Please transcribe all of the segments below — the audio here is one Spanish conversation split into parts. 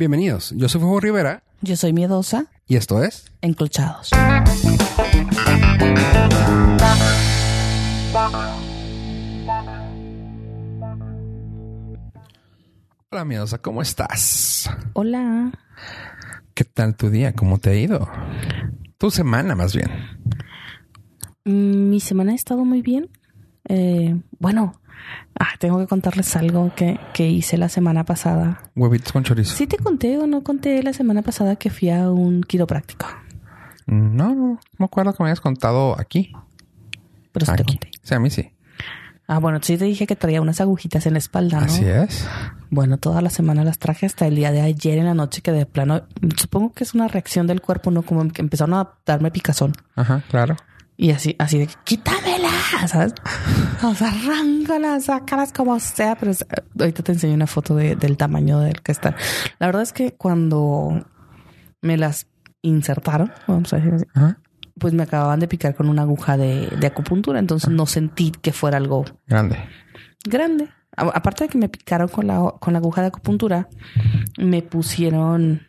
Bienvenidos, yo soy Fuego Rivera Yo soy miedosa, y esto es... enclochados. Hola miedosa, ¿cómo estás? Hola. ¿Qué tal tu día? ¿Cómo te ha ido? Tu semana más bien. Mm, Mi semana ha estado muy bien. Eh, bueno, ah, tengo que contarles algo que, que hice la semana pasada. Huevitos con chorizo. ¿Sí te conté o no conté la semana pasada que fui a un quiropráctico? No, no, no me acuerdo que me hayas contado aquí. Pero sí te conté. Sí, a mí sí. Ah, bueno, sí te dije que traía unas agujitas en la espalda, ¿no? Así es. Bueno, toda la semana las traje hasta el día de ayer en la noche que de plano, supongo que es una reacción del cuerpo, ¿no? Como que empezaron a darme picazón. Ajá, claro. Y así, así de quítamela, ¿sabes? O sea, arráncalas, sácalas como sea. Pero es- ahorita te enseño una foto de- del tamaño del que están. La verdad es que cuando me las insertaron, vamos a decir así, pues me acababan de picar con una aguja de, de acupuntura. Entonces no sentí que fuera algo Grande. grande. A- aparte de que me picaron con la, con la aguja de acupuntura, me pusieron,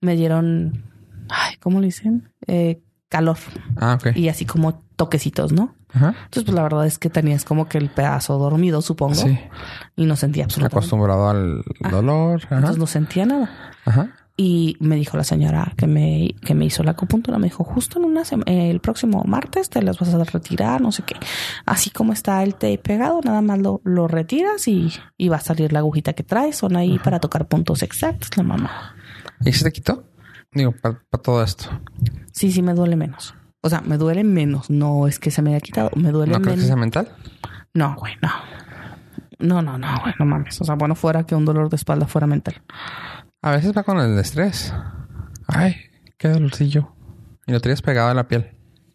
me dieron, ay, ¿cómo le dicen? Eh, calor Ah, ok. y así como toquecitos, ¿no? Ajá. Entonces, pues la verdad es que tenías como que el pedazo dormido, supongo, Sí. y no sentía absolutamente. Acostumbrado al dolor. Ajá. Entonces no sentía nada. Ajá. Y me dijo la señora que me, que me hizo la acupuntura, me dijo, justo en una sema- el próximo martes te las vas a retirar, no sé qué. Así como está el té pegado, nada más lo, lo retiras y, y va a salir la agujita que traes. Son ahí para tocar puntos exactos, la mamá. ¿Y se te quitó? Digo, para todo esto. Sí, sí, me duele menos. O sea, me duele menos. No es que se me haya quitado, me duele ¿No crees que menos. sea mental? No, güey, no. No, no, no, güey, no mames. O sea, bueno, fuera que un dolor de espalda fuera mental. A veces va con el estrés. Ay, qué dolorcillo. Y lo tenías pegado a la piel.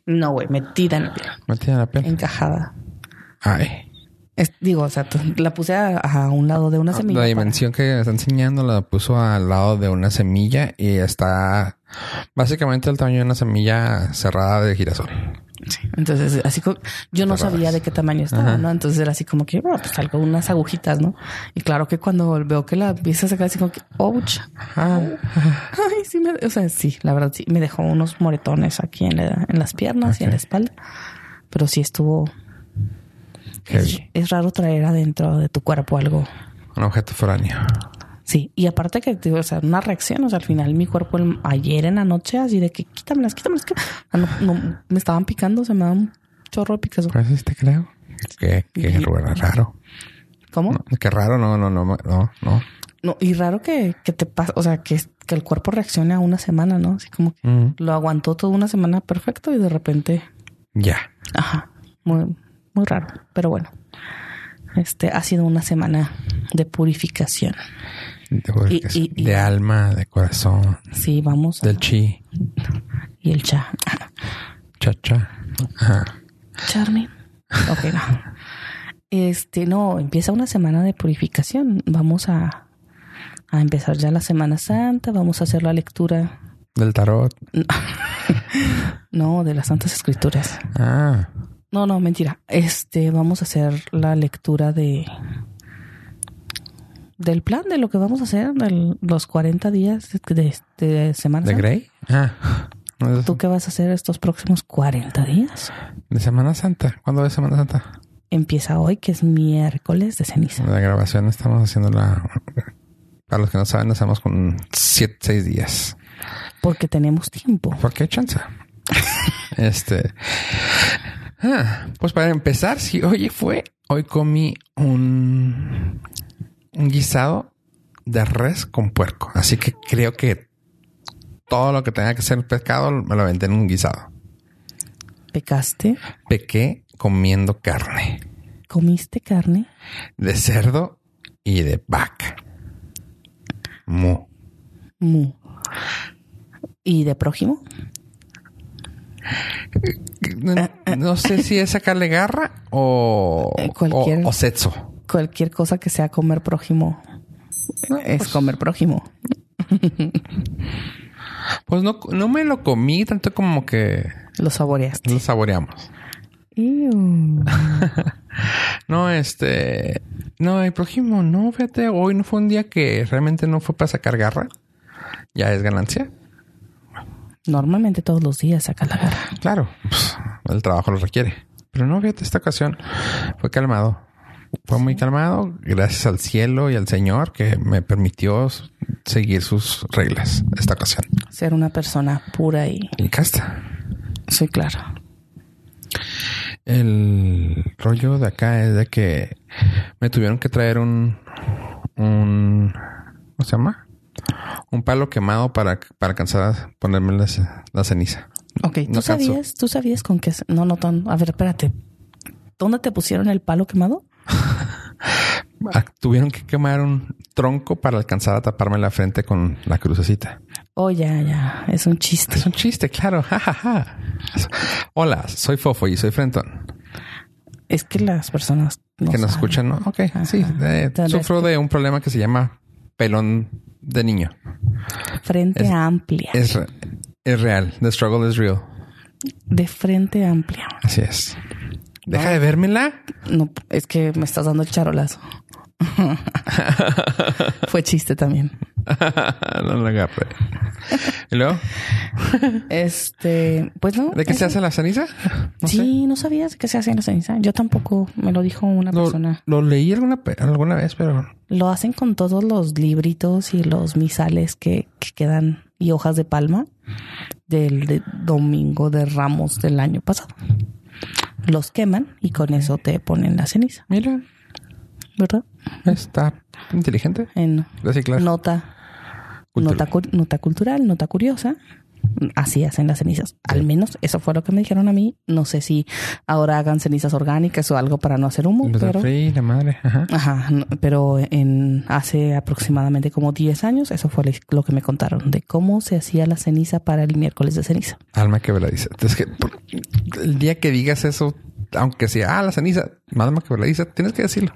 No, güey, metida en la piel, Metida en la piel. encajada. Ay. Es- digo, o sea, t- la puse a, a un lado de una semilla. La para- dimensión que está enseñando la puso al lado de una semilla y está básicamente el tamaño de una semilla cerrada de girasol. Entonces, así como yo no Cerradas. sabía de qué tamaño estaba, Ajá. ¿no? Entonces era así como que, bueno, pues algo, unas agujitas, ¿no? Y claro que cuando veo que la empieza a sacar así como que, ouch. Ah, Ay, sí, me, o sea, sí, la verdad sí, me dejó unos moretones aquí en, la- en las piernas y en la espalda. Pero sí estuvo. Es, raro traer adentro de tu cuerpo algo. Un objeto foráneo. Sí, y aparte que, o sea, una reacción, o sea, al final mi cuerpo el- ayer en la noche, así de que quítamelas, quítamelas, sea, no, no, me estaban picando, se me da un chorro de picazón. Pues te creo. Qué, qué raro. ¿Cómo? No, qué raro. No, no, no, no, no. No, y raro que, que te pasa, o sea, que, que el cuerpo reaccione a una semana, ¿no? Así como que lo aguantó toda una semana perfecto y de repente, Ya. ajá, muy, muy raro. Pero bueno, este ha sido una semana de purificación. De, Y- y- y- de alma, de corazón, Sí, vamos. a- del chi, y el cha. cha, cha. Ajá. Charmin. Ok, no. Este, no, empieza una semana de purificación. Vamos a, a empezar ya la Semana Santa. Vamos a hacer la lectura, Del tarot. no, de las Santas Escrituras. Ah. No, no, mentira. Este, vamos a hacer la lectura de del plan de lo que vamos a hacer los 40 días de, de, de Semana ¿De Santa. Grey? Ah. No ¿Tú qué vas a hacer estos próximos 40 días? de Semana Santa. ¿Cuándo es Semana Santa? Empieza hoy, que es miércoles de ceniza. La grabación estamos haciendo la... Para los que no saben, estamos con siete, seis días. Porque tenemos tiempo. ¿Por qué chance? este... Ah, pues para empezar, si hoy fue, hoy comí un, un guisado de res con puerco. Así que creo que todo lo que tenga que ser pescado me lo aventé en un guisado. ¿Pecaste? Pequé comiendo carne ¿Comiste carne? de cerdo y de vaca. Mu. Mu. ¿Y de prójimo? No, sé si es sacarle garra o, Eh, cualquier- o, o sexo. Cualquier cosa que sea comer prójimo es pues- comer prójimo. Pues no, no me lo comí tanto como que Lo saboreaste. lo saboreamos. No, este. No, el prójimo no, fíjate, hoy no fue un día que realmente no fue para sacar garra. Ya es ganancia. Normalmente todos los días sacas la garra. Claro, pues, el trabajo lo requiere. Pero no, fíjate, esta ocasión fue calmado. Fue muy calmado, gracias al cielo y al Señor que me permitió seguir sus reglas esta ocasión. Ser una persona pura y... Y casta. Sí, claro. El rollo de acá es de que me tuvieron que traer un... un ¿Cómo se llama? Un palo quemado para, para alcanzar a ponerme la, la ceniza. Ok, ¿tú No canso. sabías, tú sabías con qué? No, no, ton- a ver, espérate. ¿Dónde te pusieron el palo quemado? Ah, Tuvieron que quemar un tronco para alcanzar a taparme la frente con la crucecita. Oh, ya, ya. Es un chiste. Es un chiste, claro. Ja, ja, ja. Hola, soy Fofo y soy Frenton. Es que las personas no que nos saben. escuchan, ¿no? Ok, Ajá. sí. eh, sufro de un problema que se llama pelón de niño. Frente Es- amplia. Es, es real. The struggle is real. de frente amplia. Así es. Deja No. de vérmela. No, es que me estás dando el charolazo. Fue chiste también. no lo agarre. ¿Y luego? Este, pues no. ¿De qué se hace la ceniza? No sé. sí, no sabías que se hace la ceniza. Yo tampoco me lo dijo una Lo, persona. lo leí alguna, alguna vez, pero Lo hacen con todos los libritos y los misales que, que quedan y hojas de palma del de domingo de Ramos del año pasado. Los queman y con eso te ponen la ceniza, mira, ¿verdad? Está inteligente. En Reciclar. nota, Cultural. nota, nota cultural, nota curiosa. Así hacen las cenizas. Al menos eso fue lo que me dijeron a mí. No sé si ahora hagan cenizas orgánicas o algo para no hacer humo, Los pero... free, la madre. Ajá. Ajá, no, pero en hace aproximadamente como 10 años, eso fue lo que me contaron de cómo se hacía la ceniza para el miércoles de ceniza. Alma quebradiza. Es que por- el día que digas eso, aunque sea, ah, la ceniza, alma quebradiza, tienes que decirlo.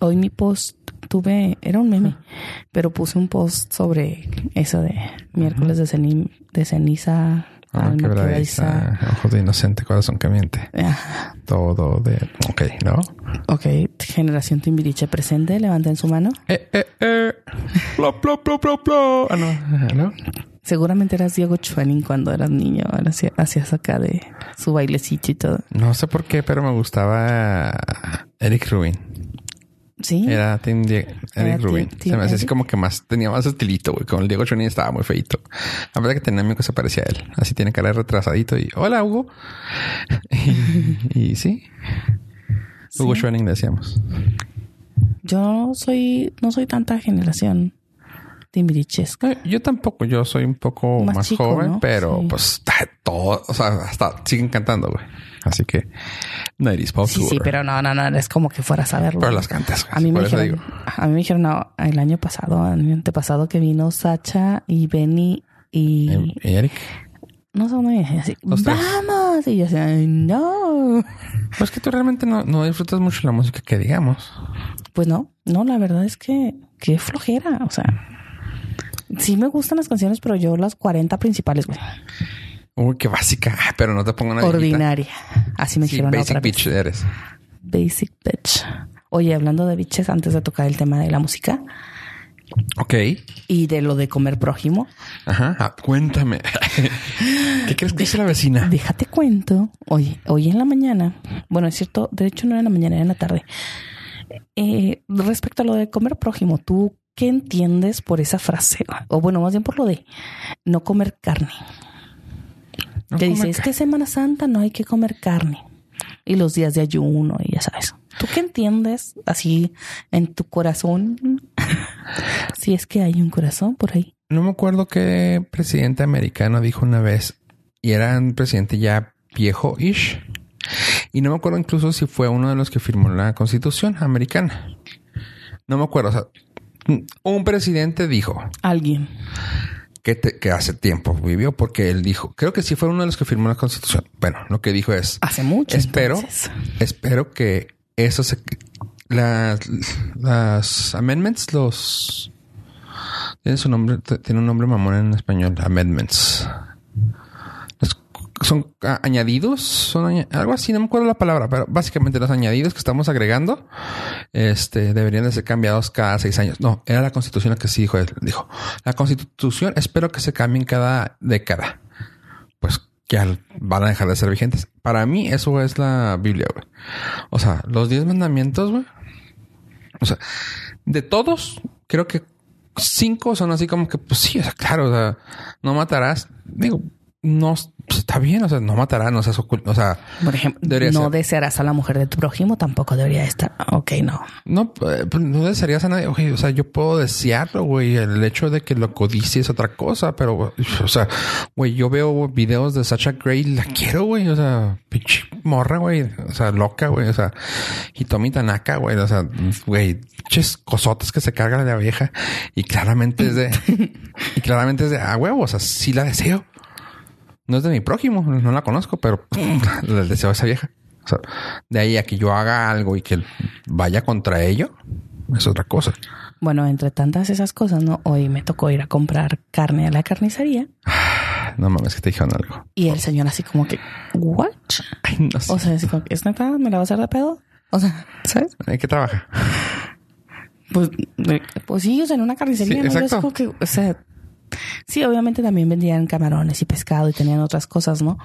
Hoy mi post tuve, era un meme, pero puse un post sobre eso de miércoles de, ceni- de ceniza, Alma alma quebradiza, quebradiza. ojos de inocente, corazón camiente. Ajá. Todo de... Ok, ¿no? Ok, generación Timbiriche presente, levanten su mano. Eh, eh, eh. Ah, no. Seguramente eras Diego Chuanin cuando eras niño, ahora hacías acá de su bailecito y todo. No sé por qué, pero me gustaba Eric Rubin. Sí. Era Team Die- Era Eric Rubin. Se me hacía así como que más, tenía más estilito, güey. Con el Diego Chonin estaba muy feito. A verdad que tenía amigo que se parecía a él. Así tiene cara de retrasadito y hola, Hugo. y, y sí. Hugo Sí. Decíamos. Yo soy, no soy tanta generación timbirichesca. Eh, Yo tampoco, yo soy un poco Más más, chico, joven, ¿no? pero Sí. pues todo, o sea, hasta siguen cantando, güey. Así que 90s Pop Sí, Tour. sí, pero no, no, no, es como que fuera a saberlo. Pero las cantas, güey. A mí me dijeron, digo. a mí me dijeron no, el año pasado, el año antepasado que vino Sacha y Benny y Eh, Eric. no sé dónde así, Los tres. vamos y yo decía, "Ay, no. Pues que tú realmente no, no disfrutas mucho la música que digamos. Pues no, no, la verdad es que qué flojera, o sea, sí me gustan las canciones, pero yo las 40 principales, güey. Uy, qué básica. Pero no te pongo una viejita. Ordinaria. Así me Sí, dijeron basic otra vez. bitch eres. Basic bitch. Oye, hablando de bitches, antes de tocar el tema de la música Ok. y de lo de comer prójimo, Ajá. Ah, cuéntame. ¿Qué crees que dice la vecina? déjate cuento. Oye, hoy en la mañana, bueno, es cierto, de hecho no era en la mañana, era en la tarde. Eh, respecto a lo de comer prójimo, ¿tú qué entiendes por esa frase? O bueno, más bien por lo de no comer carne. No que dice, es que Semana Santa no hay que comer carne. Y los días de ayuno, y ya sabes. ¿Tú qué entiendes así en tu corazón? si es que hay un corazón por ahí. No me acuerdo qué presidente americano dijo una vez, y era un presidente ya viejo-ish. Y no me acuerdo incluso si fue uno de los que firmó la constitución americana. No me acuerdo. O sea, un presidente dijo Alguien. que, te- que hace tiempo vivió porque él dijo, creo que sí fue uno de los que firmó la constitución. Bueno, lo que dijo es, Hace mucho. Espero. entonces. espero que eso se... Las, las amendments, los... Tiene su nombre, tiene un nombre mamón en español, amendments. Son añadidos, son algo así, no me acuerdo la palabra, pero básicamente los añadidos que estamos agregando, este, deberían de ser cambiados cada seis años. No, era la constitución la que sí dijo. Dijo, la constitución espero que se cambien cada década. Pues ya van a dejar de ser vigentes. Para mí eso es la Biblia, güey. O sea, los diez mandamientos, güey. O sea, de todos, creo que cinco son así como que, pues sí, o sea, claro, o sea, no matarás. Digo, no pues, está bien, o sea, no matarás, no seas oculto, o sea, Por ejemplo, no ser. desearás a la mujer de tu prójimo, tampoco debería estar. Ok, no. no, eh, pues, no desearías a nadie. Oye, o sea, yo puedo desearlo, güey. El hecho de que lo codicie es otra cosa, pero, o sea, güey, yo veo videos de Sacha Gray, la quiero, güey. O sea, pinche morra, güey. O sea, loca, güey. O sea, Hitomi Tanaka, güey. O sea, güey, pinches cosotas que se carga la vieja. Y claramente es de, y claramente es de, ah, huevo, o sea, sí la deseo. No es de mi prójimo, no la conozco, pero le deseo a esa vieja. O sea, de ahí a que yo haga algo y que vaya contra ello, es otra cosa. Bueno, entre tantas esas cosas, ¿no? Hoy me tocó ir a comprar carne a la carnicería No mames que te dijeron algo. y el señor así como que, ¿what? Ay, no sé. O sea, así como que, ¿es neta? ¿Me la vas a hacer de pedo? O sea, ¿sabes? ¿En qué trabaja? Pues, eh, pues sí, o sea, en una carnicería, Sí, ¿no? Yo exacto. así como que, o sea, sí, obviamente también vendían camarones y pescado y tenían otras cosas, ¿no?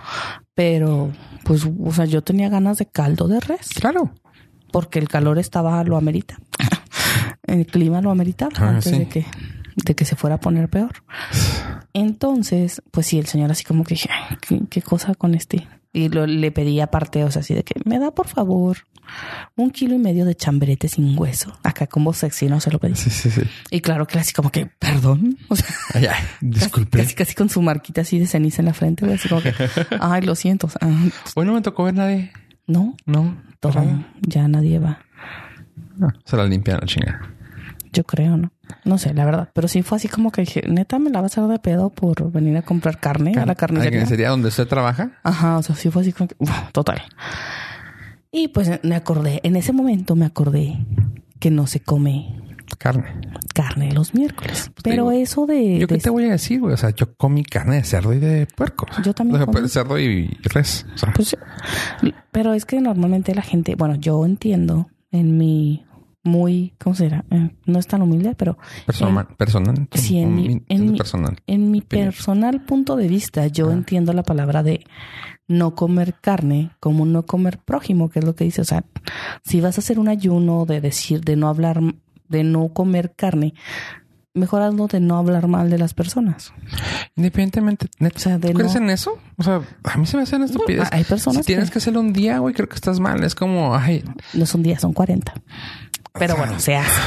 Pero, pues, o sea, yo tenía ganas de caldo de res Claro. porque el calor estaba, lo amerita. El clima lo ameritaba Ah, antes sí. de que de que se fuera a poner peor. Entonces, pues sí, el señor así como que, "Ay, ¿qué, qué cosa con este? Y lo, le pedí aparte, o sea, así de que, me da por favor un kilo y medio de chambrete sin hueso. Acá con voz sexy, no se lo pedí. Sí, sí, sí. Y claro que así como que, perdón. O sea, Ay, ay, disculpe. casi, casi con su marquita así de ceniza en la frente, güey, así como que, ay, lo siento. O sea, Hoy no me tocó ver nadie. no, No. todo, ya nadie va. No, se la limpian la chingada. Yo creo, ¿no? No sé, la verdad. Pero sí fue así como que dije, neta, me la vas a hacer de pedo por venir a comprar carne a la carnicería. carnicería donde usted trabaja? Ajá, o sea, sí fue así como que, uf, total. Y pues me acordé, en ese momento me acordé que no se come Carne. carne los miércoles. Pero digo, eso de... ¿Yo qué te voy a decir, güey? O sea, yo comí carne de cerdo y de puerco. Yo también O sea, comí. cerdo y res. O sea, Pues, pero es que normalmente la gente, bueno, yo entiendo en mi muy, ¿cómo será? Eh, no es tan humilde, pero personal. personal. Sí, en mi- Un- en mi- personal. en mi personal punto de vista, yo Ah. entiendo la palabra de no comer carne como no comer prójimo, que es lo que dice. O sea, si vas a hacer un ayuno de decir, de no hablar, de no comer carne, mejor hazlo de no hablar mal de las personas. Independientemente, O sea, de ¿tú crees no- en eso? O sea, a mí se me hacen estupidez. hay personas Si tienes que- que hacerlo un día, güey, creo que estás mal. Es como, ay, No son días, son 40. Pero sea, bueno, se hace.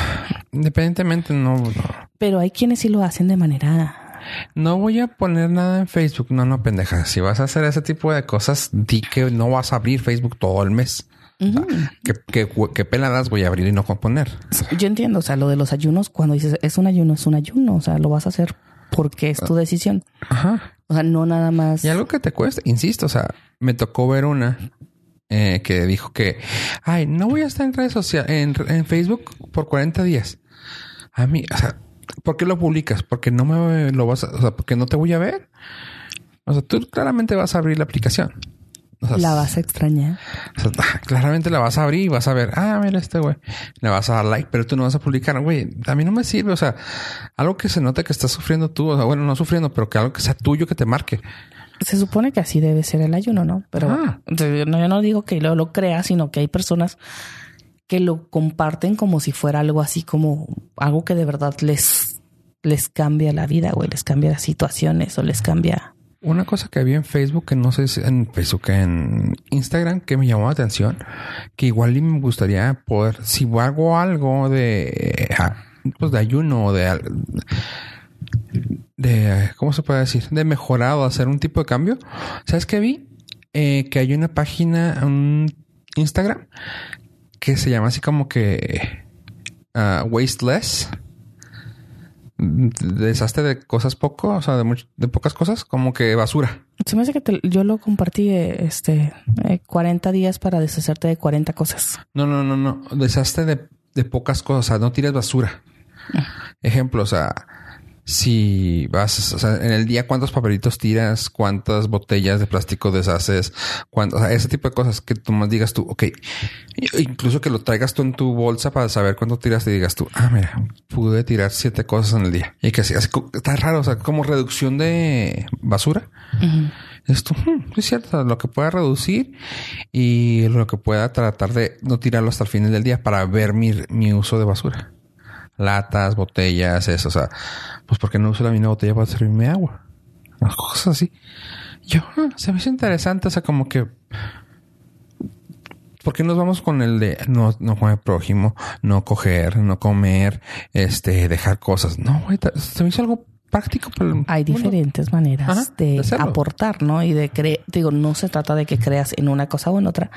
independientemente, no, no. Pero hay quienes sí lo hacen de manera No voy a poner nada en Facebook. No, no, pendeja. Si vas a hacer ese tipo de cosas, di que no vas a abrir Facebook todo el mes. ¿Qué, qué, qué peladas voy a abrir y no componer? Yo entiendo, o sea, lo de los ayunos, cuando dices es un ayuno, es un ayuno, o sea, lo vas a hacer porque es tu decisión. Ajá. O sea, no nada más. Y algo que te cuesta, insisto, o sea, me tocó ver una eh, que dijo que, ay, no voy a estar en redes sociales, en, en Facebook por 40 días. A mí, o sea, ¿por qué lo publicas? Porque no me lo vas a, o sea, porque no te voy a ver. O sea, tú claramente vas a abrir la aplicación. O sea, La vas a extrañar. o sea, claramente la vas a abrir y vas a ver, ah, mira este güey. Le vas a dar like, pero tú no vas a publicar, güey. A mí no me sirve. O sea, algo que se note que estás sufriendo tú, o sea, bueno, no sufriendo, pero que algo que sea tuyo que te marque. Se supone que así debe ser el ayuno, ¿no? Pero bueno, no, yo no digo que lo, lo crea, sino que hay personas que lo comparten como si fuera algo así como algo que de verdad les, les cambia la vida, güey, les cambia las situaciones o les cambia. Una cosa que había en Facebook, que no sé si en Facebook, en Instagram, que me llamó la atención, que igual y me gustaría poder, si hago algo de, ah, pues de ayuno o de, al- de, ¿cómo se puede decir? De mejorado, hacer un tipo de cambio. ¿Sabes qué vi? Eh, que hay una página, un Instagram, que se llama así como que ah, Wasteless. Deshazte de cosas poco, o sea, de, much- de pocas cosas, como que basura. Se me hace que te- yo lo compartí, eh, este, eh, 40 días para deshacerte de 40 cosas. No, no, no, no. Deshazte de, de pocas cosas, o sea, no tires basura. Ejemplo, o sea, si vas, o sea, en el día cuántos papelitos tiras, cuántas botellas de plástico deshaces, cuánto, o sea, ese tipo de cosas que tú más digas tú, ok, incluso que lo traigas tú en tu bolsa para saber cuánto tiras y digas tú, ah, mira, pude tirar siete cosas en el día. Y que así, así está raro, o sea, como reducción de basura. Esto hmm, es cierto, lo que pueda reducir y lo que pueda tratar de no tirarlo hasta el final del día para ver mi, mi uso de basura. Latas, botellas, eso, o sea, pues porque no uso la misma botella para servirme agua. Cosas así. Yo, se me hizo interesante, o sea, como que ¿por qué nos vamos con el de no, no comer prójimo, no coger, no comer, este, dejar cosas? No, güey, se me hizo algo práctico. Hay diferentes maneras de, aportar, ¿no? Y de creer, digo, no se trata de que creas en una cosa o en otra,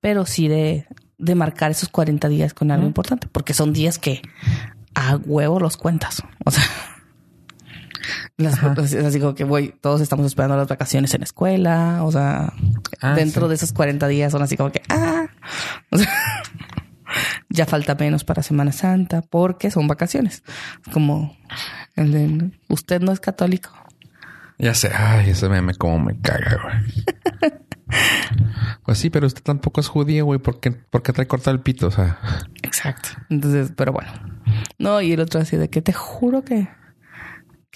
pero sí de, de marcar esos 40 días con algo importante, porque son días que a huevo los cuentas. O sea, las, así como que voy, todos estamos esperando las vacaciones en la escuela. O sea, ah, dentro de esos 40 días son así como que, ah, o sea, ya falta menos para Semana Santa porque son vacaciones. Como el de, usted no es católico. Ya sé, ay, ese meme como me caga, güey. pues sí, pero usted tampoco es judío, güey. ¿Por qué, ¿Por qué trae cortado el pito? O sea. Exacto. Entonces, pero bueno. No, y el otro así de que te juro que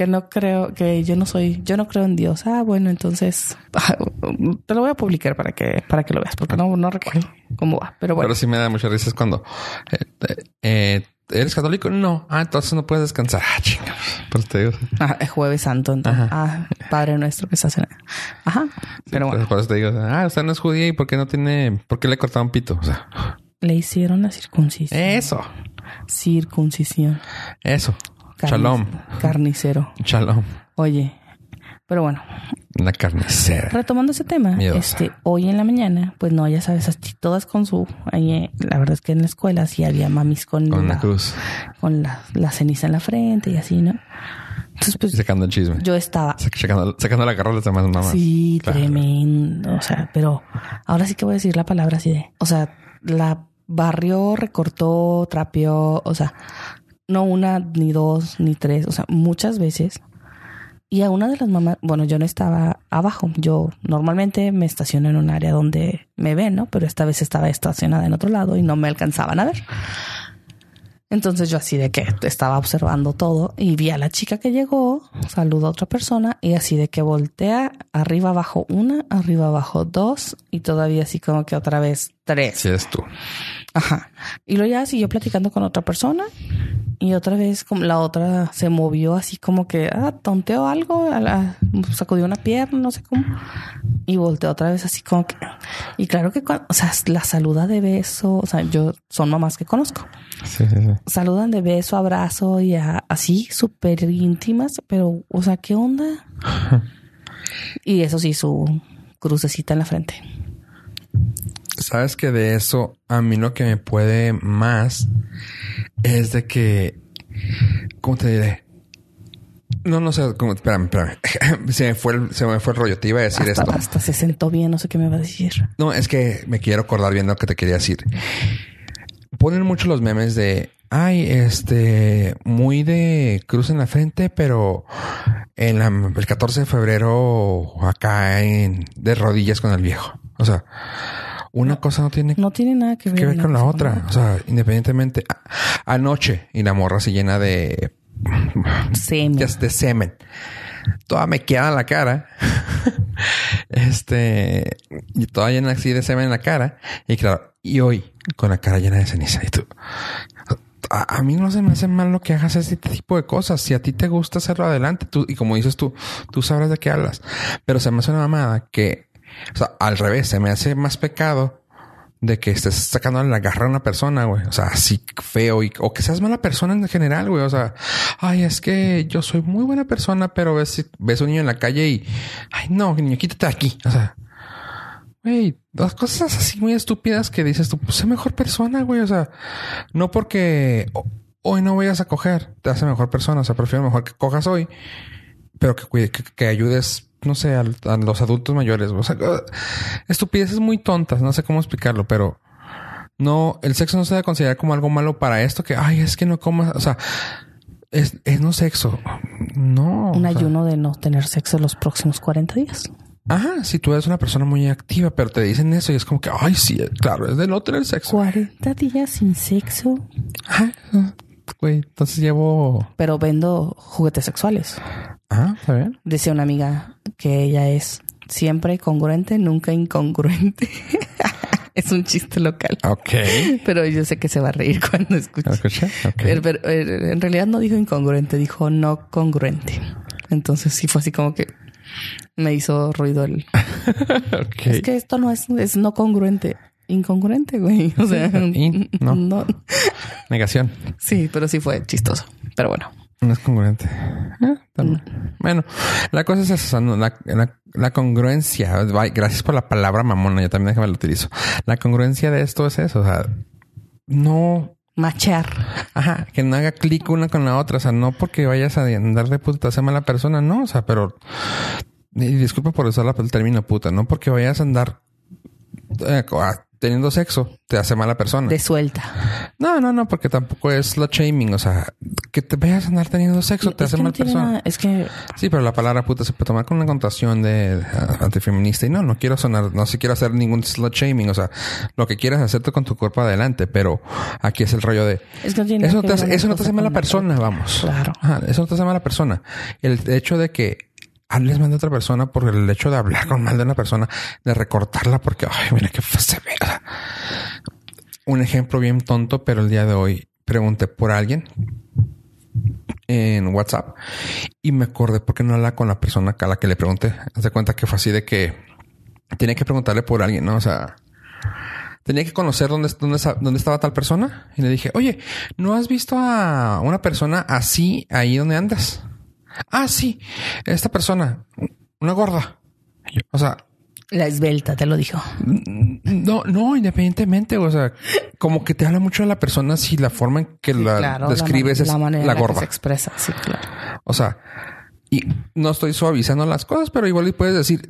que no creo, que yo no soy, yo no creo en Dios. Ah, bueno, entonces te lo voy a publicar para que, para que lo veas, porque no, no recuerdo cómo va. Pero bueno. Pero sí me da mucha risa cuando eh, eh, ¿Eres católico? No. Ah, entonces no puedes descansar. Ah, chinga. Pues te digo. Ah, es jueves santo. Entonces. Ah, Padre nuestro que estás en... Ajá. Pero bueno. Por eso te digo, ah, usted no es judía y ¿por qué no tiene... ¿Por qué le cortaron pito? O sea... Le hicieron la circuncisión. Eso. Circuncisión. Eso. Shalom. Carnicero. Shalom. Oye, pero bueno. La carnicera. Retomando ese tema, este, hoy en la mañana, pues no, ya sabes, así todas con su, ahí, la verdad es que en la escuela sí había mamis con, con la, cruz, con la, ceniza en la frente y así, ¿no? Entonces, pues. Sacando el chisme. Yo estaba. Sacando, sacando la carrola de demás mamás. Sí, tremendo. O sea, pero ahora sí que voy a decir la palabra así de. O sea, la barrió, recortó, trapeó, o sea, no una, ni dos, ni tres, o sea, muchas veces. Y a una de las mamás, bueno, yo no estaba abajo, yo normalmente me estaciono en un área donde me ven, ¿no? Pero esta vez estaba estacionada en otro lado y no me alcanzaban a ver. Entonces yo así de que estaba observando todo y vi a la chica que llegó, saludó a otra persona y así de que voltea arriba abajo una, arriba abajo dos y todavía así como que otra vez tres. Sí, es tú. Ajá. Y luego ya siguió platicando con otra persona y otra vez como la otra se movió así como que ah, tonteó algo, a la, sacudió una pierna, no sé cómo. Y volteó otra vez así como que. Y claro que, o sea, la saluda de beso, o sea, yo son mamás que conozco. Sí, sí, sí. Saludan de beso, abrazo y así súper íntimas, pero, o sea, ¿qué onda? y eso sí, su crucecita en la frente. Sabes que de eso a mí lo que me puede más es de que, ¿cómo te diré? No, no sé, cómo, espérame, espérame. se me fue el, se me fue el rollo. Te iba a decir esto. Hasta se sentó bien, no sé qué me va a decir. No, es que me quiero acordar bien lo que te quería decir. Ponen mucho los memes de, ay, este, muy de cruz en la frente, pero en el 14 de febrero acá en, de rodillas con el viejo. O sea, una cosa no tiene, no tiene nada que ver, con la otra. O sea, independientemente, anoche y la morra se llena de semen. De, semen. Toda me queda la cara. este, y toda llena así de semen en la cara. Y claro, y hoy con la cara llena de ceniza. Y tú, a, mí no se me hace mal lo que hagas ese tipo de cosas. Si a ti te gusta hacerlo adelante, tú, y como dices tú, tú sabrás de qué hablas. Pero se me hace una mamada que o sea, al revés, se me hace más pecado de que estés sacando la garra a una persona, güey. O sea, así feo y, o que seas mala persona en general, güey. O sea, ay, es que yo soy muy buena persona, pero ves, ves un niño en la calle y, ay, no, niño, quítate aquí. O sea, güey, dos cosas así muy estúpidas que dices tú, pues sé mejor persona, güey. O sea, no porque hoy no vayas a coger, te hace mejor persona. O sea, prefiero mejor que cojas hoy, pero que, que, que ayudes no sé, a, los adultos mayores. O sea, estupideces muy tontas, no sé cómo explicarlo, pero no, el sexo no se debe considerar como algo malo para esto que, ay, es que no comas, o sea, es, es no sexo. No. Un sea, ayuno de no tener sexo los próximos 40 días. Ajá, si tú eres una persona muy activa, pero te dicen eso y es como que, ay, sí, claro, es de no tener sexo. 40 días sin sexo. Ajá. Güey, entonces llevo. Pero vendo juguetes sexuales. Ajá, está bien. Decía una amiga que ella es siempre congruente, nunca incongruente. es un chiste local. Ok. Pero yo sé que se va a reír cuando escuche. ¿Lo escuché? Ok. Pero, pero, eh, en realidad no dijo incongruente, dijo no congruente. Entonces sí fue así como que me hizo ruido el... Es que esto no es, es no congruente. Incongruente, güey. O sea, no. no. Negación. Sí, pero sí fue chistoso. Pero bueno. No es congruente. Eh. Bueno, la cosa es esa, o sea, no, la, la- la congruencia. Gracias por la palabra mamona. Yo también déjame lo utilizo. La congruencia de esto es eso. O sea, no Machear. Ajá, que no haga clic una con la otra. O sea, no porque vayas a andar de puta te hace mala persona, no. O sea, pero. Y disculpa por usar la- el término puta, no porque vayas a andar eh, a- teniendo sexo te hace mala persona. De suelta. No, no, no, porque tampoco es slut shaming. O sea, que te vayas a andar teniendo sexo te hace no mala persona. nada- es que Sí, pero la palabra puta se puede tomar con una connotación de ah, antifeminista. Y no, no quiero sonar, no se quiero hacer ningún slut shaming. O sea, lo que quieras hacerte con tu cuerpo adelante, pero aquí es el rollo de Es que no eso que te hace, eso no te hace mala la persona, vamos. Claro. Ajá, eso no te hace mala persona. El hecho de que hables mal de otra persona por el hecho de hablar con mal de una persona, de recortarla porque, ay, mira qué se ve. O sea, Un ejemplo bien tonto, pero el día de hoy pregunté por alguien en WhatsApp y me acordé porque no habla con la persona a la que le pregunté. Haz de cuenta que fue así de que tenía que preguntarle por alguien, ¿no? O sea, tenía que conocer dónde, dónde, dónde estaba tal persona. Y le dije, oye, ¿no has visto a una persona así ahí donde andas? Ah, sí, esta persona, una gorda. O sea, La esbelta, te lo dijo. no, no, independientemente, o sea, como que te habla mucho de la persona si la forma en que la Claro, describes la, es la manera la en la que gorda. se expresa. Sí, claro. O sea, y no estoy suavizando las cosas, pero igual y puedes decir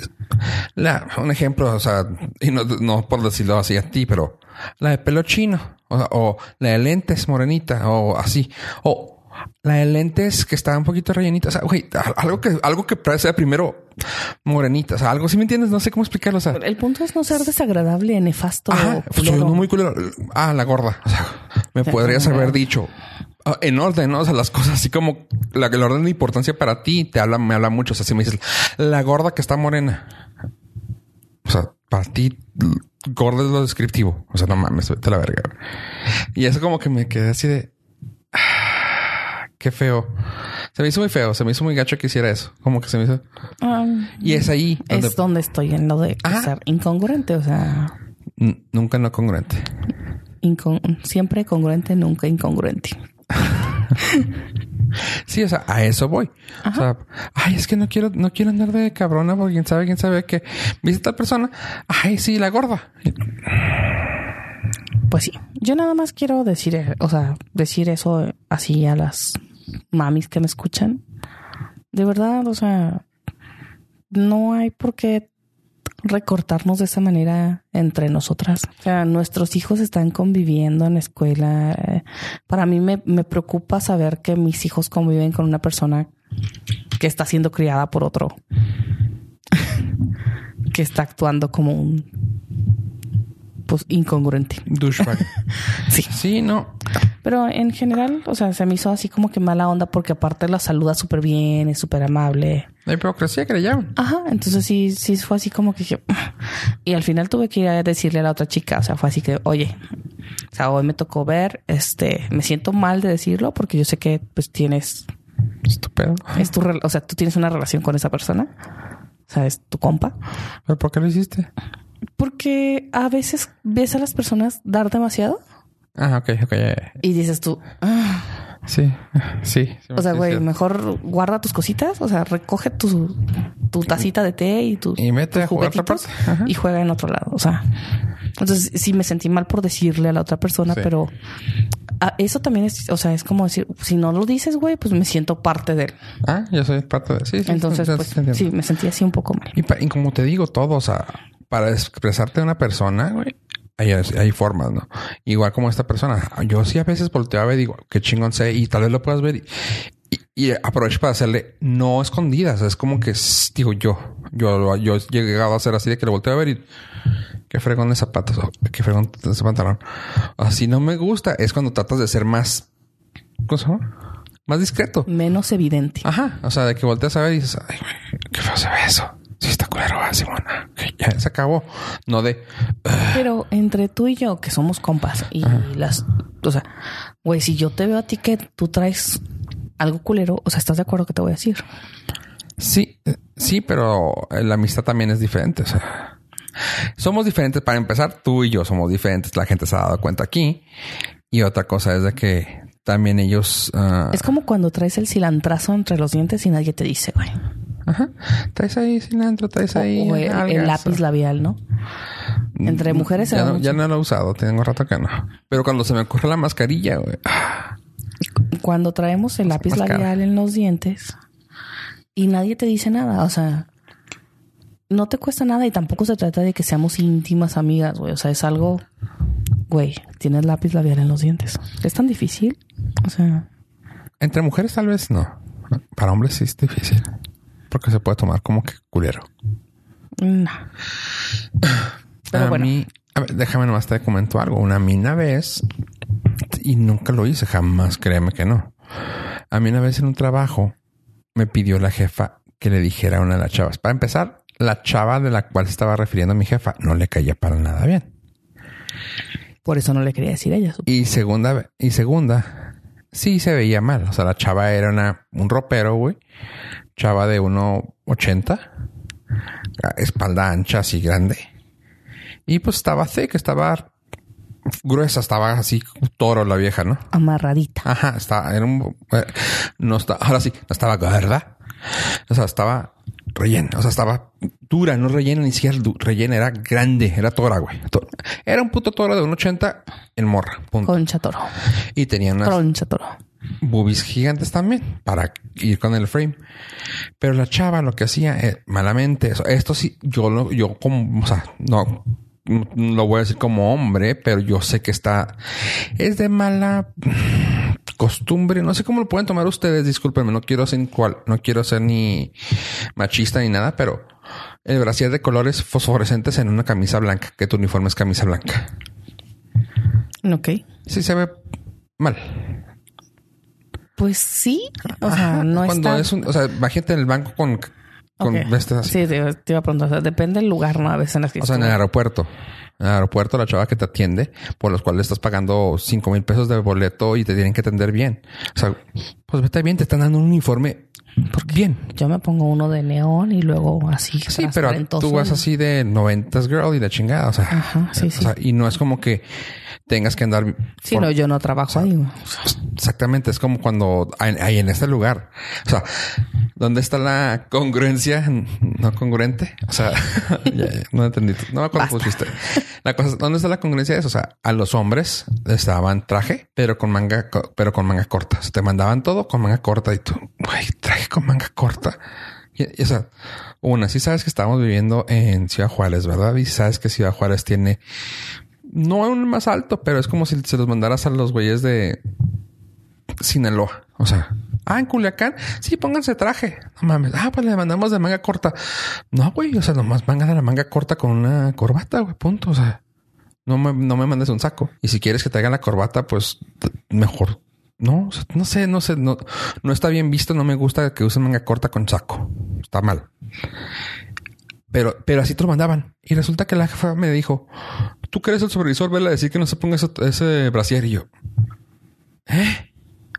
la, un ejemplo, o sea, y no, no por decirlo así a ti, pero la de pelo chino, o, sea, o la de lentes morenita, o así, o la de lentes que está un poquito rellenita, o sea, güey, algo que, algo que sea primero morenita, o sea, algo, si me entiendes? No sé cómo explicarlo, o sea, El punto es no ser desagradable, nefasto. Ajá, pues, culero. sonó muy culero. Ah, la gorda. O sea, me sea, podrías haber dicho ah, en orden, ¿no? O sea, las cosas así como la, el orden de importancia para ti te habla, me habla mucho. O sea, si me dices la gorda que está morena. O sea, para ti, gorda es lo descriptivo. O sea, no mames, vete a la verga. Y eso como que me quedé así de qué feo. Se me hizo muy feo, se me hizo muy gacho que hiciera eso. Como que se me hizo. Ah, Y es ahí donde es donde estoy en lo de Ajá. ser incongruente. O sea, N- nunca no congruente. incon- siempre congruente, nunca incongruente. Sí, o sea, a eso voy. O sea, ay, es que no quiero, no quiero andar de cabrona porque quién sabe, quién sabe que viste a tal persona. Ay, sí, la gorda. Pues sí, yo nada más quiero decir, eh, o sea, decir eso así a las mamis que me escuchan. De verdad, o sea, no hay por qué recortarnos de esa manera entre nosotras. O sea, nuestros hijos están conviviendo en la escuela. Para mí me, me preocupa saber que mis hijos conviven con una persona que está siendo criada por otro, que está actuando como un pues incongruente. Douchebag. Sí. Sí, no. Pero en general, o sea, se me hizo así como que mala onda porque aparte la saluda súper bien, es súper amable. La hipocresía que le llaman. Ajá, entonces sí, sí fue así como que dije, y al final tuve que ir a decirle a la otra chica, o sea, fue así que, oye, o sea, hoy me tocó ver, este, me siento mal de decirlo porque yo sé que pues tienes, Estúpido. es tu, o sea, tú tienes una relación con esa persona, o sea, es tu compa. ¿Pero por qué lo hiciste? Porque a veces ves a las personas dar demasiado Ah, ok, ok. y dices tú, "Ah". Sí, sí. sí O sea, güey, mejor guarda tus cositas, o sea, recoge tu, tu tacita de té y tu Y vete a jugar y juega en otro lado. O sea, entonces sí me sentí mal por decirle a la otra persona, Sí. pero eso también es, o sea, es como decir, si no lo dices, güey, pues me siento parte de él. Ah, yo soy parte de... Sí, sí. Entonces, sí, pues sí, me sentí así un poco mal. Y, y como te digo todo, o sea, para expresarte a una persona, güey, hay, hay formas, ¿no? Igual como esta persona. Yo sí a veces volteo a ver y digo, qué chingón sé, y tal vez lo puedas ver. Y, y, aprovecho para hacerle no escondidas. Es como que digo yo, yo, yo he llegado a hacer así de que le volteo a ver y qué fregón de zapatos, qué fregón de ese pantalón. Así no me gusta. Es cuando tratas de ser más, ¿cómo se llama? Más discreto. Menos evidente. Ajá. O sea, de que volteas a ver y dices, ay, qué feo se ve eso. Sí, está culero, ah, Simona. Ya se acabó. No de. Pero entre tú y yo, que somos compas, y las. O sea, güey, si yo te veo a ti que tú traes algo culero, o sea, ¿estás de acuerdo que te voy a decir? Sí, sí, pero la amistad también es diferente. O sea, somos diferentes. Para empezar, tú y yo somos diferentes. La gente se ha dado cuenta aquí. Y otra cosa es de que también ellos. Ah, es como cuando traes el cilantrazo entre los dientes y nadie te dice, güey. Ajá. Traes ahí cilantro, traes ahí. el, lápiz labial, ¿no? Entre mujeres. Ya no, ya no lo he usado, tengo rato que no. Pero cuando se me ocurre la mascarilla, güey. Cuando traemos el lápiz labial en los dientes y nadie te dice nada, o sea, no te cuesta nada y tampoco se trata de que seamos íntimas amigas, güey. O sea, es algo, güey, tienes lápiz labial en los dientes. ¿Es tan difícil? O sea. Entre mujeres tal vez no. Para hombres sí es difícil. Porque se puede tomar como que culero. No. Pero a mí, a ver, déjame nomás te comento algo. Una mina vez, y nunca lo hice, jamás, créeme que no. A mí una vez en un trabajo me pidió la jefa que le dijera a una de las chavas. Para empezar, la chava de la cual se estaba refiriendo a mi jefa no le caía para nada bien. Por eso no le quería decir a ella. Y segunda, y segunda, sí se veía mal. O sea, la chava era una, un ropero, güey chava de 1,80, espalda ancha, así grande. Y pues estaba que estaba gruesa, estaba así toro la vieja, ¿no? Amarradita. Ajá, estaba, era un, eh, no está, ahora sí, no estaba gorda. O sea, estaba rellena, o sea, estaba dura, no rellena ni siquiera rellena, era grande, era tora, güey. Era un puto toro de 1,80 en morra. Concha toro. Y tenía unas. Concha toro boobies gigantes también para ir con el frame. Pero la chava lo que hacía eh, malamente, esto sí, yo lo, yo como, o sea, no, lo voy a decir como hombre, pero yo sé que está, es de mala costumbre, no sé cómo lo pueden tomar ustedes, discúlpenme, no quiero ser cual, no quiero ser ni machista ni nada, pero el brasier de colores fosforescentes en una camisa blanca, que tu uniforme es camisa blanca. Ok. Sí se ve mal. Pues sí. O sea, no Cuando es un, o sea, imagínate en el banco con, con este Sí, te, iba a preguntar. O sea, depende del lugar, ¿no? A veces en las que. O sea, en el aeropuerto. En el aeropuerto, la chava que te atiende, por los cuales estás pagando cinco mil pesos de boleto y te tienen que atender bien. O sea, pues vete bien, te están dando un uniforme bien. Yo me pongo uno de neón y luego así. Sí, pero tú vas así de noventas girl y de chingada. O sea, Ajá, sí, sí. y no es como que tengas que andar. Sí, no, yo no trabajo ahí. Exactamente. Es como cuando hay, en este lugar. O sea, ¿dónde está la congruencia no congruente? O sea, no entendí. No me acuerdo pusiste. La cosa, ¿dónde está la congruencia de eso? O sea, a los hombres les daban traje, pero con manga, pero con manga corta. O sea, te mandaban todo con manga corta y tú, güey, traje con manga corta. Y, o sea, una, sí sabes que estamos viviendo en Ciudad Juárez, ¿verdad? Y sabes que Ciudad Juárez tiene no un más alto, pero es como si se los mandaras a los güeyes de Sinaloa. O sea, ah, en Culiacán, sí, pónganse traje. No mames. Ah, pues le mandamos de manga corta. No, güey, o sea, nomás manga de la manga corta con una corbata, güey, punto. O sea, no me, no me mandes un saco. Y si quieres que te hagan la corbata, pues mejor. No, no sé, no sé, no, no está bien visto. No me gusta que usen manga corta con saco. Está mal. Pero, pero así te lo mandaban. Y resulta que la jefa me dijo, tú que eres el supervisor, vele a decir que no se ponga ese, brasier. Y yo, ¿eh?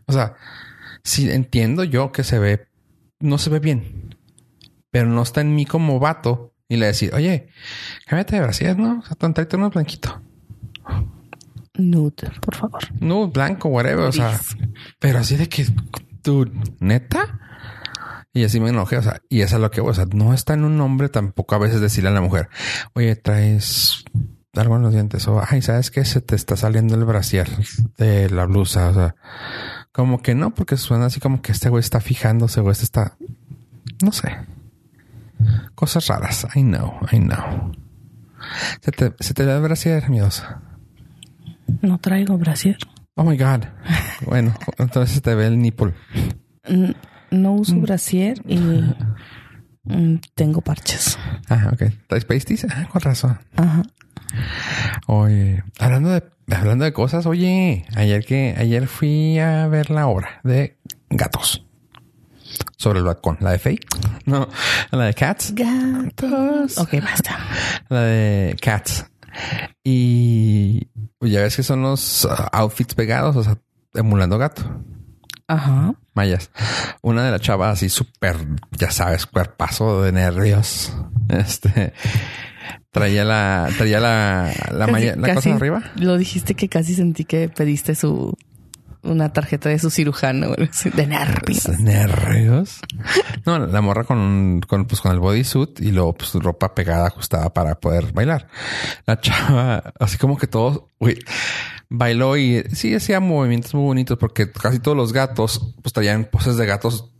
O sea, sí entiendo yo que se ve, no se ve bien, pero no está en mí como vato. Y le decir, oye, cámbiate de brasier, ¿no? O sea, tráete uno blanquito. Nude, por favor. Nude, blanco, whatever. O sea, pero así de que, tú, neta. Y así me enojé, o sea, y eso es lo que, o sea, no está en un nombre tampoco a veces decirle a la mujer, oye, traes algo en los dientes o, ay, ¿sabes qué? Se te está saliendo el brasier de la blusa, o sea, como que no, porque suena así como que este güey está fijándose o este está, no sé, cosas raras, I know, I know. Se te, se te ve el brasier, miedos. No traigo brasier. Oh my God. bueno, entonces se te ve el nipple. Mm, No uso brasier y mm, tengo parches. Ajá, ok. ¿Traes pasties? Ah, con razón. Ajá. Oye, hablando de, hablando de cosas, oye, ayer que, ayer fui a ver la obra de gatos. Sobre el balcón. ¿La de Faye? No, la de Cats. Gatos. Ok, basta. La de Cats. Y ya ves que son los uh, outfits pegados, o sea, emulando gato. Ajá. Mayas. Una de las chavas así súper, ya sabes, cuerpazo de nervios. Este traía la, traía la, la, Casi- malla- la cosa de arriba. Lo dijiste que casi sentí que pediste su una tarjeta de su cirujano güey, así, de nervios. Nervios. No, la morra con, con, pues, con el bodysuit y luego pues, ropa pegada, ajustada para poder bailar. La chava, así como que todos, uy, bailó y sí hacía movimientos muy bonitos porque casi todos los gatos pues traían poses de gatos.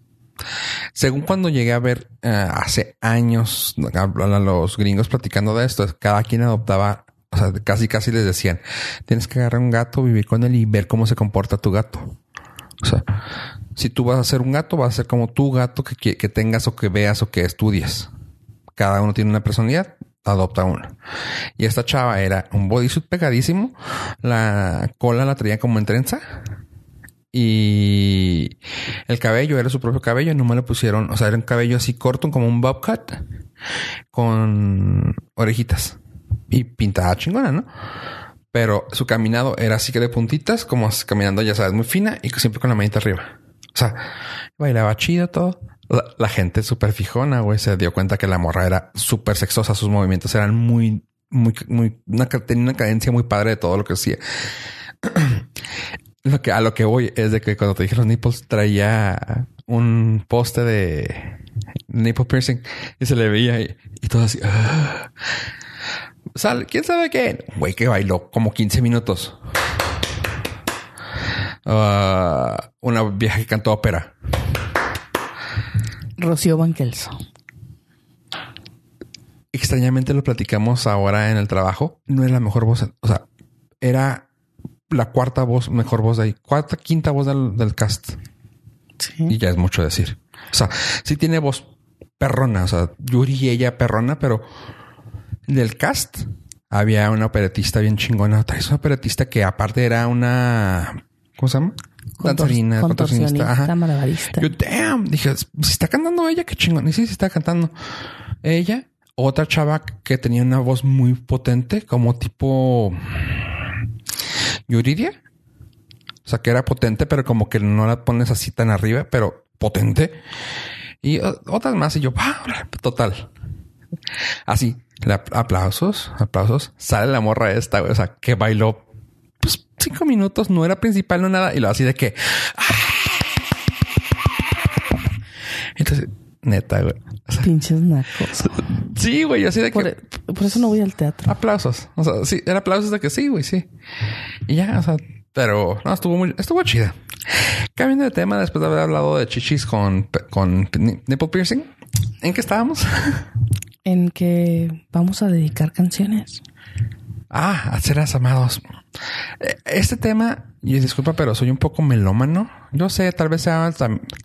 Según cuando llegué a ver eh, hace años a, los gringos platicando de esto, cada quien adoptaba, o sea, casi casi les decían, tienes que agarrar un gato, vivir con él y ver cómo se comporta tu gato. O sea, si tú vas a ser un gato, vas a ser como tu gato que, que tengas o que veas o que estudies. Cada uno tiene una personalidad, adopta uno. Y esta chava era un bodysuit pegadísimo, la cola la traía como en trenza y el cabello era su propio cabello, no me le pusieron, o sea, era un cabello así corto como un bob cut con orejitas y pintada chingona, ¿no? Pero su caminado era así que de puntitas, como caminando, ya sabes, muy fina y siempre con la manita arriba. O sea, bailaba chido todo. La, gente súper fijona, güey, se dio cuenta que la morra era súper sexosa. Sus movimientos eran muy, muy, muy, tenía una cadencia muy padre de todo lo que hacía. lo que, a lo que voy es de que cuando te dije los nipples traía un poste de nipple piercing y se le veía y, y todo así. ah. Sal, ¿quién sabe qué? Güey que bailó como 15 minutos. Ah, una vieja que cantó ópera. Rocío Bankelso. Extrañamente lo platicamos ahora en el trabajo. No era la mejor voz. O sea, era la cuarta voz, mejor voz de ahí. Cuarta, quinta voz del, del cast. Sí. Y ya es mucho decir. O sea, sí tiene voz perrona. O sea, Yuri y ella perrona, pero del cast había una operetista bien chingona. Traes una operetista que aparte era una... ¿Cómo se llama? Danzarina, contorsionista. Ajá. Yo, damn, dije, si está cantando ella, qué chingón. Y sí, sí está cantando. Ella, otra chava que tenía una voz muy potente, como tipo Yuridia. O sea, que era potente, pero como que no la pones así tan arriba, pero potente. Y otras más. Y yo, ah, total. Así, la- aplausos, aplausos. Sale la morra esta, güey, o sea, que bailó pues cinco minutos, no era principal, no nada. Y lo así de que. Entonces, neta, güey. Pinches nacos. sí, güey, así de que. Por, por eso no voy al teatro. Aplausos. O sea, sí, era aplausos de que sí, güey, sí. Y ya, o sea, pero no, estuvo muy, estuvo chida. Cambiando de tema, después de haber hablado de chichis con, con ni- nipple piercing, ¿en qué estábamos? En que vamos a dedicar canciones. ah, a seres amados. Eh, Este tema, y disculpa, pero soy un poco melómano. Yo sé, tal vez sea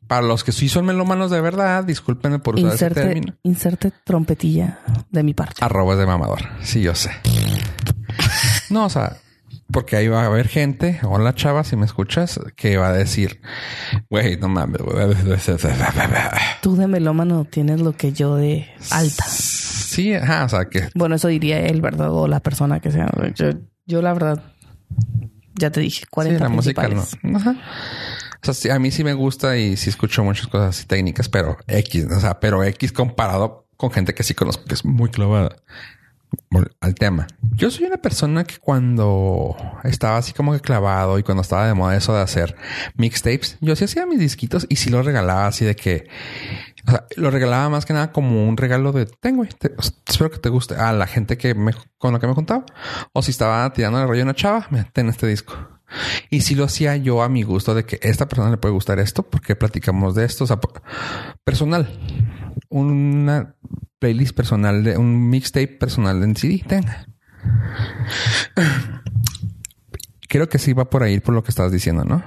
para los que sí son melómanos de verdad, discúlpenme por usar ese Inserte, término. inserte trompetilla de mi parte. Arrobas de mamador. Sí, yo sé. No, o sea, porque ahí va a haber gente, hola chava, si me escuchas, que va a decir, güey, no mames, güey. Tú de melómano tienes lo que yo de alta. Sí, ajá, o sea, que Bueno, eso diría él, ¿verdad? O la persona que sea. Yo, yo la verdad, ya te dije, sí, 40 la música no. Ajá. O sea, sí, a mí sí me gusta y sí escucho muchas cosas así técnicas, pero X, o sea, pero X comparado con gente que sí conozco que es muy clavada al tema. Yo soy una persona que cuando estaba así como que clavado y cuando estaba de moda eso de hacer mixtapes, yo sí hacía mis disquitos y sí los regalaba así de que, o sea, lo regalaba más que nada como un regalo de tengo, güey, te- espero que te guste a la gente que me, con la que me juntaba. O si estaba tirando el rollo a una chava, me ten este disco. Y si lo hacía yo a mi gusto de que esta persona le puede gustar esto, porque platicamos de esto, o sea, personal. Una playlist personal de un mixtape personal en CD tenga. Creo que sí va por ahí por lo que estabas diciendo, ¿no?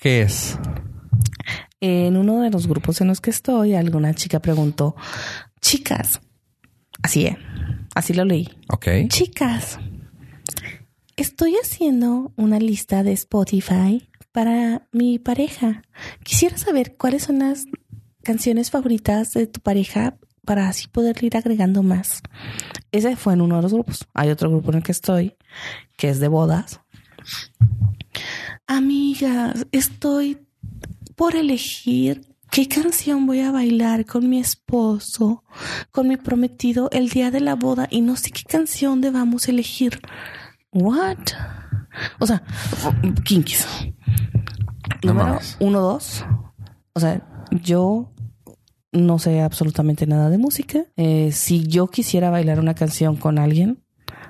¿Qué es? En uno de los grupos en los que estoy, alguna chica preguntó, chicas, así es, así lo leí. Ok. Chicas, estoy haciendo una lista de Spotify para mi pareja. Quisiera saber cuáles son las canciones favoritas de tu pareja para así poder ir agregando más. Ese fue en uno de los grupos. Hay otro grupo en el que estoy, que es de bodas. Amigas, estoy por elegir qué canción voy a bailar con mi esposo, con mi prometido el día de la boda y no sé qué canción debamos elegir. What? O sea, kinkies. Número uno, dos. O sea, yo no sé absolutamente nada de música. Eh, si yo quisiera bailar una canción con alguien,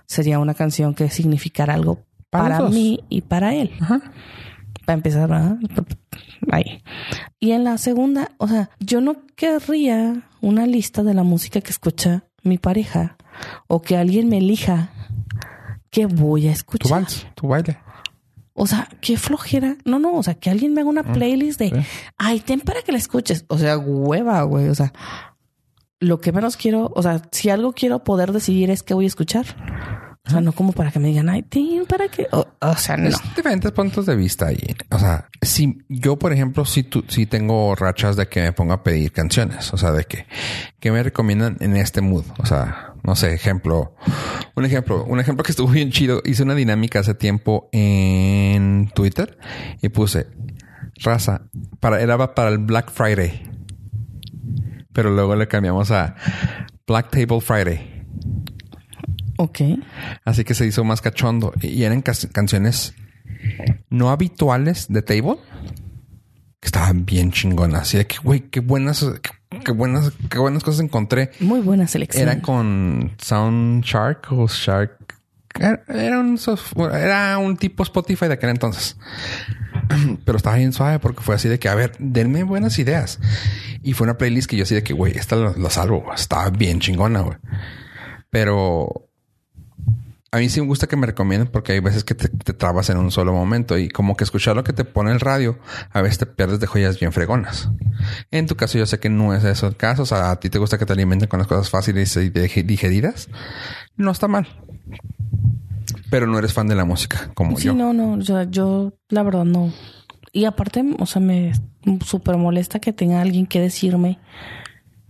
sería una canción que significara algo Para para, mí y para él. Ajá. Para empezar, ¿verdad? ahí. Y en la segunda, o sea, yo no querría una lista de la música que escucha mi pareja o que alguien me elija que voy a Tu escuchar. vals, tu baile. O sea, qué flojera. No, no, o sea, que alguien me haga una playlist de, sí. ay, ten para que la escuches. O sea, hueva, güey. O sea, lo que menos quiero, o sea, si algo quiero poder decidir es qué voy a escuchar. O sea, no como para que me digan, ay, ten para que, o, o sea, no. Es diferentes puntos de vista ahí. O sea, si yo, por ejemplo, si tú, si tengo rachas de que me pongo a pedir canciones, o sea, de que, que me recomiendan en este mood. O sea, no sé, ejemplo, un ejemplo, un ejemplo que estuvo bien chido. Hice una dinámica hace tiempo en Twitter y puse raza para, era para el Black Friday, pero luego le cambiamos a Black Table Friday. Ok. Así que se hizo más cachondo. Y eran canciones no habituales de Table. Que estaban bien chingonas. Así de que, güey, qué buenas, qué, qué buenas, qué buenas cosas encontré. Muy buena selección. Era con Sound Shark o Shark. Era, era un, soft- era un tipo Spotify de aquel entonces. Pero estaba bien suave porque fue así de que, a ver, denme buenas ideas. Y fue una playlist que yo así de que, güey, esta lo, lo salvo. Estaba bien chingona, güey. Pero a mí sí me gusta que me recomienden porque hay veces que te, te trabas en un solo momento y como que escuchar lo que te pone el radio, a veces te pierdes de joyas bien fregonas. En tu caso yo sé que no es eso el caso, o sea, a ti te gusta que te alimenten con las cosas fáciles y dig- digeridas. No está mal. Pero no eres fan de la música como Sí, yo. no, no, o sea, yo la verdad no. Y aparte, o sea, me súper molesta que tenga alguien que decirme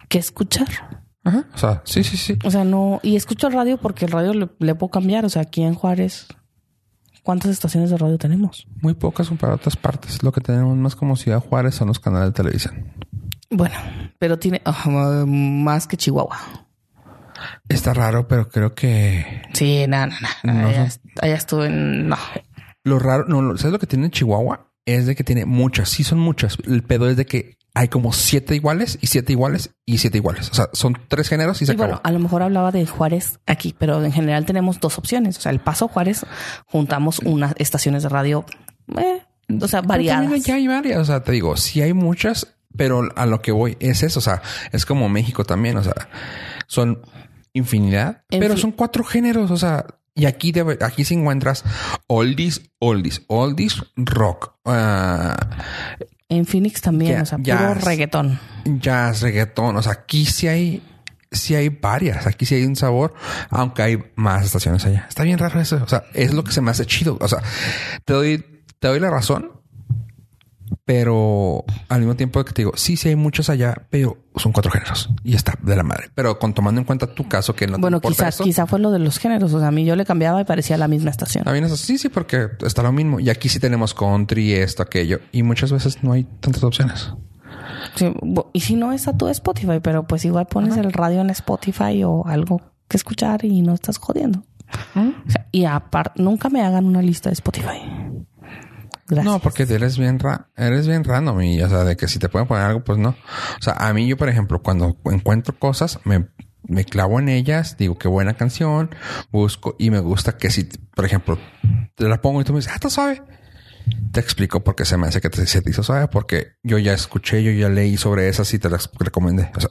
qué escuchar. Ajá. O sea, sí, sí, sí. O sea, no, y escucho el radio porque el radio le, le puedo cambiar. O sea, aquí en Juárez, ¿cuántas estaciones de radio tenemos? Muy pocas son para otras partes. Lo que tenemos más como Ciudad Juárez son los canales de televisión. Bueno, pero tiene ah, más que Chihuahua. Está raro, pero creo que Sí, no, no, no. No allá, son- allá estuve en. No. Lo raro, no, ¿sabes lo que tiene Chihuahua? Es de que tiene muchas, sí son muchas. El pedo es de que hay como siete iguales y siete iguales y siete iguales. O sea, son tres géneros y se Y bueno, a lo mejor hablaba de Juárez aquí, pero en general tenemos dos opciones. O sea, el Paso Juárez, juntamos unas estaciones de radio, eh, o sea, variadas. Ya hay varias. O sea, te digo, sí hay muchas, pero a lo que voy es eso. O sea, es como México también. O sea, son infinidad, En pero fin. son cuatro géneros. O sea, y aquí debe, aquí se encuentras oldies, oldies, oldies, rock, ah, En Phoenix también, Ya- o sea, puro es- reggaetón. jazz, reggaetón. O sea, aquí sí hay, sí hay varias. Aquí sí hay un sabor, aunque hay más estaciones allá. Está bien raro eso. O sea, es lo que se me hace chido. O sea, te doy, te doy la razón, pero al mismo tiempo que te digo, sí, sí hay muchos allá, pero son cuatro géneros y está de la madre. Pero con tomando en cuenta tu caso que no Bueno, importa quizá, fue lo de los géneros. O sea, a mí yo le cambiaba y parecía la misma estación. también es así, sí, porque está lo mismo. Y aquí sí tenemos country, esto, aquello. Y muchas veces no hay tantas opciones. Sí, y si no es a tu Spotify, pero pues igual pones el radio en Spotify o algo que escuchar y no estás jodiendo. O sea, y aparte, nunca me hagan una lista de Spotify. No, porque eres bien ra eres bien random y o sea, de que si te pueden poner algo, pues no. O sea, a mí yo, por ejemplo, cuando encuentro cosas, me, me clavo en ellas, digo qué buena canción, busco y me gusta que si, por ejemplo, te la pongo y tú me dices, ah, está suave. te explico por qué se me hace que te, se te hizo suave, porque yo ya escuché, yo ya leí sobre esas y te las recomendé. O sea,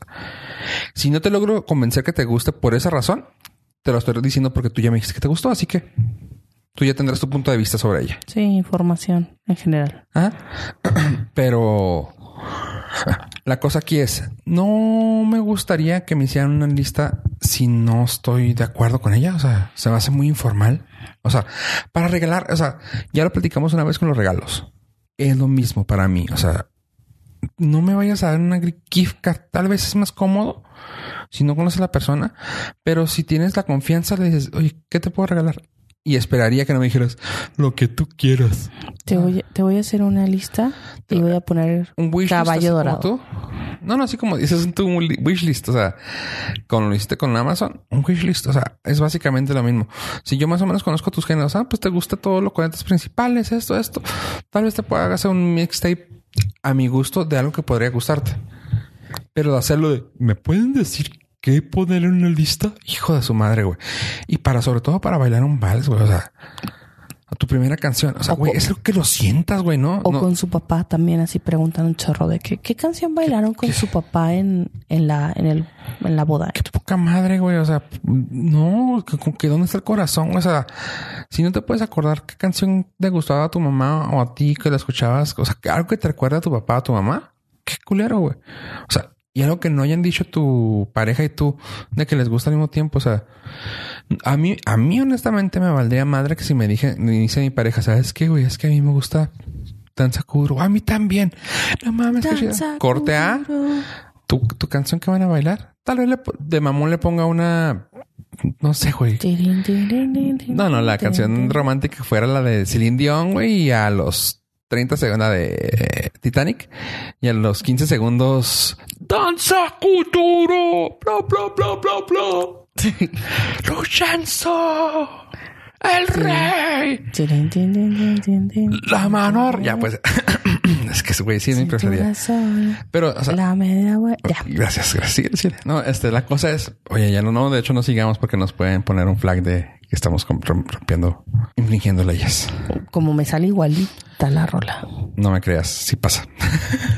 si no te logro convencer que te guste por esa razón, te lo estoy diciendo porque tú ya me dijiste que te gustó, así que tú ya tendrás tu punto de vista sobre ella. Sí, información en general. Ajá. Pero la cosa aquí es, no me gustaría que me hicieran una lista si no estoy de acuerdo con ella. O sea, se me hace muy informal. O sea, para regalar, o sea, ya lo platicamos una vez con los regalos. Es lo mismo para mí. O sea, no me vayas a dar una gift card. Tal vez es más cómodo si no conoces a la persona, pero si tienes la confianza, le dices, oye, ¿qué te puedo regalar? Y esperaría que no me dijeras lo que tú quieras. Te voy, te voy a hacer una lista y voy a poner Un wish caballo dorado. tú. No, no, así como dices tu wish list. O sea, como lo hiciste con Amazon, un wish list. O sea, es básicamente lo mismo. Si yo más o menos conozco tus géneros, ah, pues te gusta todo lo cuentas principales, esto, esto. Tal vez te pueda hacer un mixtape a mi gusto de algo que podría gustarte. Pero de hacerlo de, ¿me pueden decir qué poner en una lista? Hijo de su madre, güey. Y para, sobre todo para bailar un vals, güey. O sea, a tu primera canción. O sea, güey, es lo que lo sientas, güey, ¿no? O No. con su papá también así preguntan un chorro de que, qué canción bailaron con su papá en, en la, en el, en la boda. Qué poca madre, güey. O sea, no, que, que dónde está el corazón. O sea, si no te puedes acordar qué canción te gustaba a tu mamá o a ti que la escuchabas, o sea, algo que te recuerda a tu papá o a tu mamá, qué culero, güey. O sea, y algo que no hayan dicho tu pareja y tú de que les gusta al mismo tiempo. O sea, a mí, a mí honestamente me valdría madre que si me dije, me dice mi pareja, ¿sabes qué, güey? Es que a mí me gusta Danza Kuduro. A mí también. No mames. Danza Corte A tu, tu canción que van a bailar. Tal vez le de mamón le ponga una, no sé, güey. No, no, la canción romántica fuera la de Celine Dion, güey, y a los 30 segundos de eh, Titanic y a los 15 segundos Danza Kuduro, bla bla bla bla bla. Luchanzo, el rey, la mano. Ya pues, es que güey sí es mi preferida. Pero, o sea, la media Ya. Gracias, gracias. No, este, la cosa es, oye, ya no, no, de hecho no sigamos porque nos pueden poner un flag de que estamos rompiendo, infringiendo leyes. Como me sale igualita la rola. No me creas, sí pasa.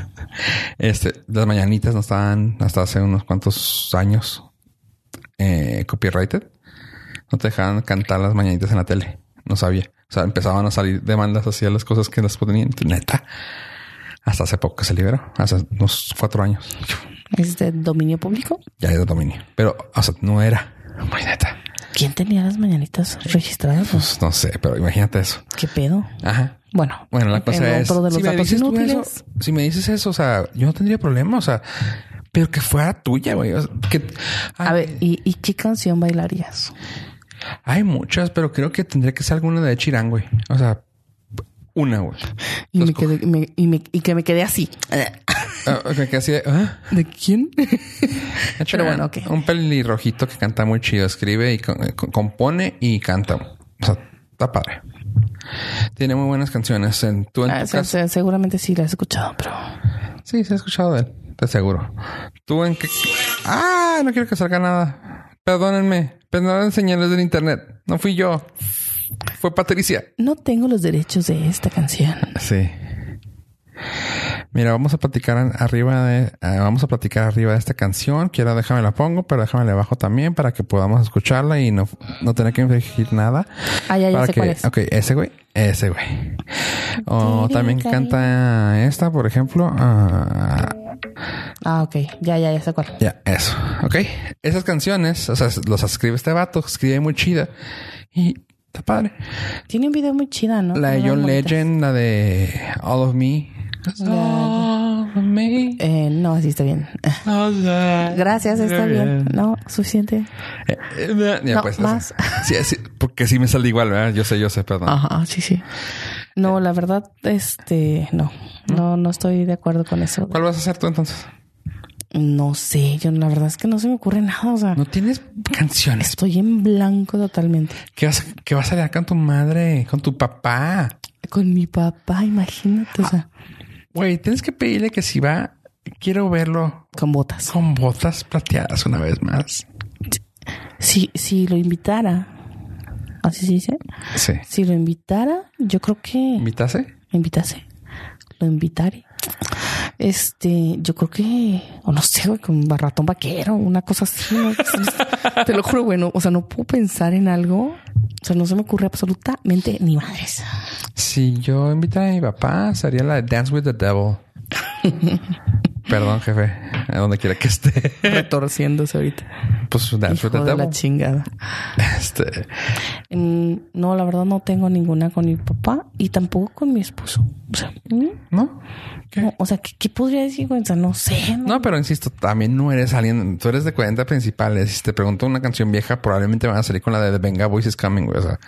este, las mañanitas no estaban hasta hace unos cuantos años eh, copyrighted. No te dejaban cantar las mañanitas en la tele. No sabía. O sea, empezaban a salir demandas hacia las cosas que las ponían. Neta. Hasta hace poco que se liberó. Hace unos cuatro años. ¿Es de dominio público? Ya es de dominio. Pero, o sea, no era. Muy neta. ¿Quién tenía las mañanitas registradas? Pues no sé, pero imagínate eso. ¿Qué pedo? Ajá. Bueno, Bueno, la cosa es, otro de los si me, dices inútiles. eso, si me dices eso, o sea, yo no tendría problema, o sea, pero que fuera tuya, güey. O sea, que, A ver, ¿y, y qué canción bailarías? hay muchas, pero creo que tendría que ser alguna de Chirán, güey. O sea, una, güey. Y, me quedé, me- y, me- y que me quedé así. Ah, ok, que así de, ¿ah? ¿De quién? Sheeran. bueno, ok. Un pelirrojito que canta muy chido, escribe y eh, co- compone y canta. O sea, está padre. Tiene muy buenas canciones. En, tú en Ah, tu se- caso- se- seguramente sí la he escuchado, pero Sí, se ha escuchado de él, te aseguro. ¿Tú en qué? Ah, no quiero que salga nada. Perdónenme, perdonen señales del internet. No fui yo. Fue Patricia. no tengo los derechos de esta canción. Sí. Mira, vamos a platicar arriba de, eh, vamos a platicar arriba de esta canción. Quiero déjame la pongo, pero déjame la bajo también para que podamos escucharla y no, no tener que infringir nada. Ah, ya, ya sé que, cuál es. ok, ese güey, ese güey. O también canta esta, por ejemplo. ah, Ah, ok. Ya, ya, ya sé cuál. Ya, eso. Ok. Esas canciones, o sea, los escribe este vato, escribe muy chida. Y está padre. Tiene un video muy chida, ¿no? La de John. Legend, la de All of Me. All of me. Eh, no, así está bien. Gracias, está bien. No, suficiente. Eh, eh, ya, No, pues, más. Sí, sí, porque sí me sale igual, ¿verdad? Yo sé, yo sé, perdón. Ajá, sí, sí. No, la verdad, este, no, no, no estoy de acuerdo con eso. ¿Cuál vas a hacer tú entonces? No sé, yo la verdad es que no se me ocurre nada, o sea, No tienes canciones. estoy en blanco totalmente. ¿Qué vas, a- qué vas a leer con tu madre, con tu papá? Con mi papá, imagínate, o sea, Güey, tienes que pedirle que si va, quiero verlo con botas. con botas plateadas una vez más. Si, si lo invitara, así se dice, Sí. si lo invitara, yo creo que ¿Invitase? invitase, lo invitaré. Este, yo creo que, o no sé, güey, con un ratón vaquero, una cosa así. ¿no? Te lo juro, bueno, o sea, no puedo pensar en algo. O sea, no se me ocurre absolutamente ni madres. Si yo invitara a mi papá, sería la de Dance with the Devil. Perdón, jefe, a donde quiera que esté. Retorciéndose ahorita. Pues Dance Hijo de la chingada. Este, Mm, No, la verdad no tengo ninguna con mi papá y tampoco con mi esposo. O sea, ¿no? ¿Qué? no, o sea, ¿qué, qué podría decir? O sea, no sé. No, No, pero insisto, también no eres alguien, tú eres de 40 principales. Si te pregunto una canción vieja, probablemente van a salir con la de Venga, Voice is Coming, güey. O sea,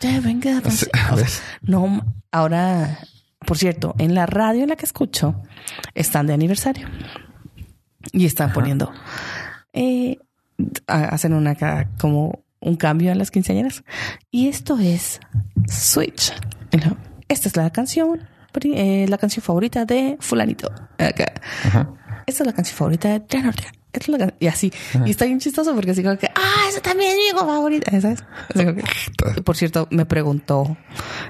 Ya, venga, no, ahora, por cierto, en la radio en la que escucho están de aniversario y están poniendo, eh, ha- hacen una como un cambio en las quinceañeras y esto es Switch. Esta es la canción, eh, la canción favorita de fulanito. Esta es la canción favorita de Triana Ortega. Es la y así. Y está bien chistoso porque así como que, ah, esa también es mi favorita. ¿Sabes? Así como que- por cierto, me preguntó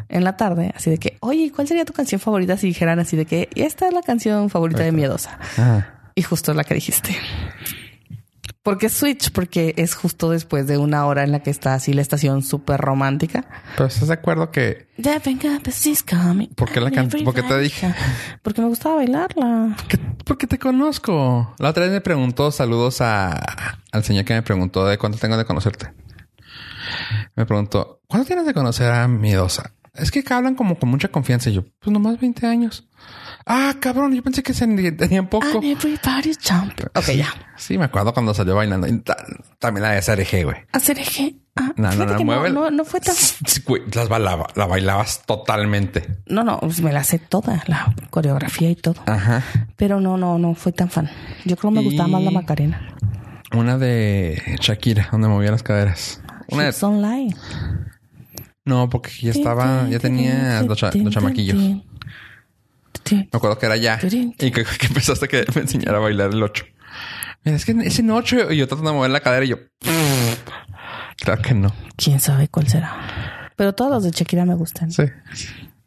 en la tarde, así de que, oye, ¿cuál sería tu canción favorita si dijeran así de que esta es la canción favorita de Miedosa? Ajá. Y justo la que dijiste. ¿Por qué Switch? Porque es justo después de una hora en la que está así la estación súper romántica. Pero estás de acuerdo que Ya venga, pues coming. ¿Por qué la can- por qué te dije? Porque me gustaba bailarla. Que- Porque te conozco. La otra vez me preguntó, saludos a, al señor que me preguntó de cuánto tengo de conocerte. Me preguntó, ¿cuánto tienes de conocer a Miedosa? Es que hablan como con mucha confianza. Y yo, pues nomás 20 años. Ah, cabrón, yo pensé que se tenían poco. And everybody's jumping. Ok, ya. Sí, me acuerdo cuando salió bailando. También la de SRG, güey. Eje. Ah, No, no, no, que mueve. no, no fue tan. Güey, las bailaba, la bailabas totalmente. No, no, pues me la sé toda, la coreografía y todo. Ajá. Pero no, no, no fue tan fan. Yo creo que me gustaba más la Macarena. Una de Shakira, donde movía las caderas. Una de... Online. No, porque ya estaba, ya tenía los, cha- los chamaquillos. Me acuerdo que era ya. Y que, que empezaste que me enseñara a bailar el 8. Mira, es que ese en 8 y yo tratando de mover la cadera y yo. Claro que no. Quién sabe cuál será. Pero todas las de Shakira me gustan. Sí.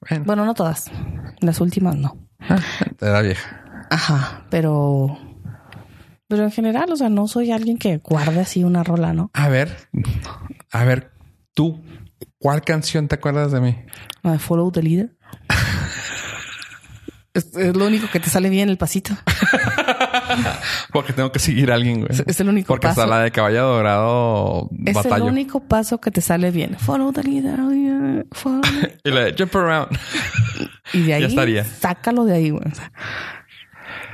Bueno, Bueno, no todas. Las últimas no. ah, era vieja. Ajá, pero. Pero en general, o sea, no soy alguien que guarde así una rola, ¿no? A ver, a ver, tú, ¿cuál canción te acuerdas de mí? La de Follow the Leader. Es, es lo único que te sale bien el pasito. Porque tengo que seguir a alguien, güey. Es- es el único Porque hasta paso. la de caballo dorado Es batallo. el único paso que te sale bien. Follow the leader. oh, follow- Y la de jump around. Y de ahí Ya estaría. sácalo de ahí, güey.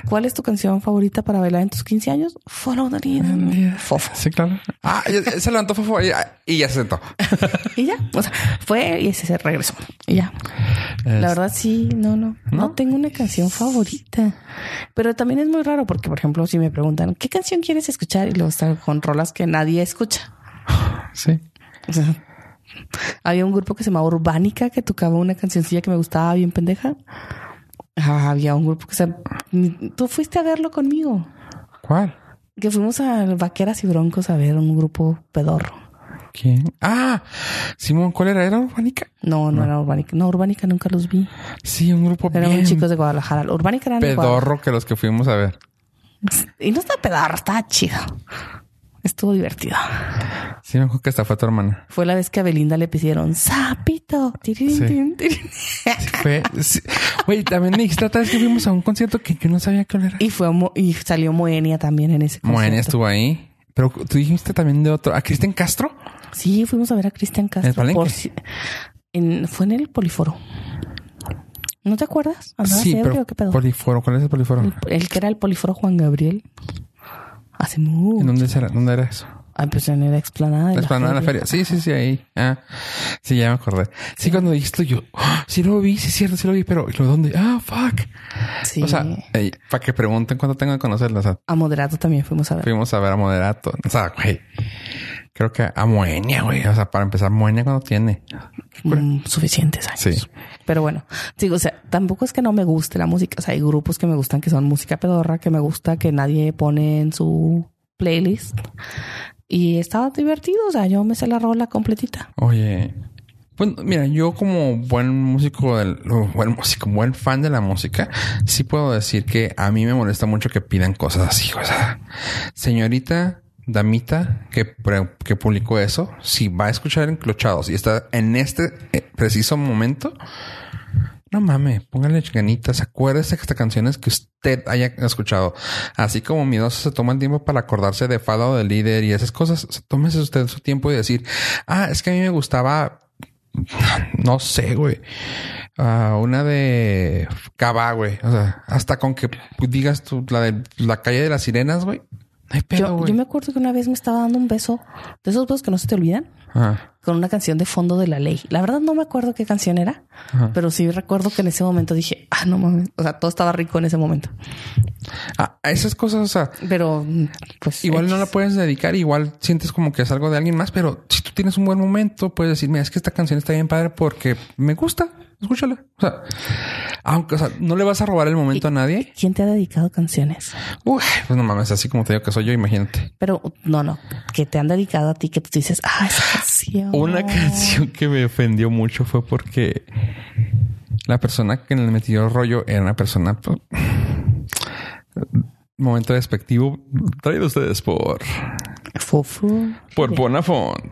¿Cuál es tu canción favorita para bailar en tus 15 años? Follow the leader. Fofo. Sí, claro. Ah, se levantó Fofo y, y ya se sentó. Y ya. O sea, fue y se regresó. Y ya. La verdad, sí, no, no, no. ¿No? tengo una canción favorita. Pero también es muy raro porque, por ejemplo, si me preguntan, ¿qué canción quieres escuchar? Y luego están con rolas que nadie escucha. Sí. O sea, había un grupo que se llamaba Urbánica que tocaba una cancioncilla que me gustaba bien pendeja. Ah, había un grupo que se... Tú fuiste a verlo conmigo. ¿Cuál? Que fuimos a Vaqueras y Broncos a ver un grupo pedorro. ¿Quién? Ah, Simón, ¿cuál era? ¿Era Urbánica? No, no, era Urbánica. No, Urbánica nunca los vi. Sí, un grupo Eran bien chicos de Guadalajara. Urbánica Guadalajara. pedorro que los que fuimos a ver. Y no está pedorro, estaba chido. Estuvo divertido. Sí, me acuerdo que esta fue tu hermana. Fue la vez que a Belinda le pidieron sapito. Sí. fue. sí. Güey, también dijiste otra vez que fuimos a un concierto que, que no sabía qué era. Y fue Mo- y salió Moenia también en ese concierto. Moenia estuvo ahí. Pero tú dijiste también de otro. ¿A Cristian Castro? Sí, fuimos a ver a Cristian Castro. ¿En por si- en- fue en el Poliforo. ¿No te acuerdas? ¿Andabas Sí, pero qué pedo? Poliforo. ¿Cuál es el Poliforo? el, el que era el Poliforo Juan Gabriel. Hace mucho. ¿En dónde era, dónde era eso? Ah, pues en la explanada de La la, explanada de la feria. Sí, sí, sí, ahí. Ah, sí, ya me acordé. Sí, cuando dijiste yo, "Ah, sí lo vi, sí es cierto, sí lo vi, pero ¿y lo dónde? Ah, fuck. Sí. O sea, para que pregunten cuándo tengo que conocerla. O sea, a Moderato también fuimos a ver. fuimos a ver a Moderato. O sea, güey, creo que a Moenia, güey. O sea, para empezar, Moenia cuando tiene. Mm, suficientes años. Sí. Pero bueno, digo, o sea, tampoco es que no me guste la música. O sea, hay grupos que me gustan que son música pedorra, que me gusta que nadie pone en su playlist. Y estaba divertido. O sea, yo me sé la rola completita. Oye, Pues mira, yo como buen músico, del, buen músico, buen fan de la música, sí puedo decir que a mí me molesta mucho que pidan cosas así. O sea, señorita, damita que, que publicó eso, si va a escuchar enclochados y está en este eh, preciso momento, no mames, póngale ganitas, acuérdese que estas canciones que usted haya escuchado, así como miedoso se toma el tiempo para acordarse de Fada o de líder y esas cosas, tómese usted su tiempo y decir, ah, es que a mí me gustaba, no sé, güey, ah, una de Cabá, güey, o sea, hasta con que digas tú la de la calle de las sirenas, güey, no hay pedo, Yo, yo me acuerdo que una vez me estaba dando un beso, de esos besos que no se te olvidan, Ajá, con una canción de fondo de la ley. La verdad no me acuerdo qué canción era, ajá. pero sí recuerdo que en ese momento dije, ah, no mames. O sea, todo estaba rico en ese momento. Ah, esas cosas, o sea, Pero, pues. Igual no la puedes dedicar, igual sientes como que es algo de alguien más, pero si tú tienes un buen momento, puedes decir, mira, es que esta canción está bien padre porque me gusta, escúchala. O sea, aunque, o sea, no le vas a robar el momento a nadie. ¿Quién te ha dedicado canciones? Uy, pues no mames, así como te digo que soy yo, imagínate. Pero no, no, que te han dedicado a ti, que tú dices, ah, esa canción. Una canción que me ofendió mucho fue porque la persona que le metió rollo era una persona. pues, momento despectivo traído ustedes por Fufu. por Bonafont.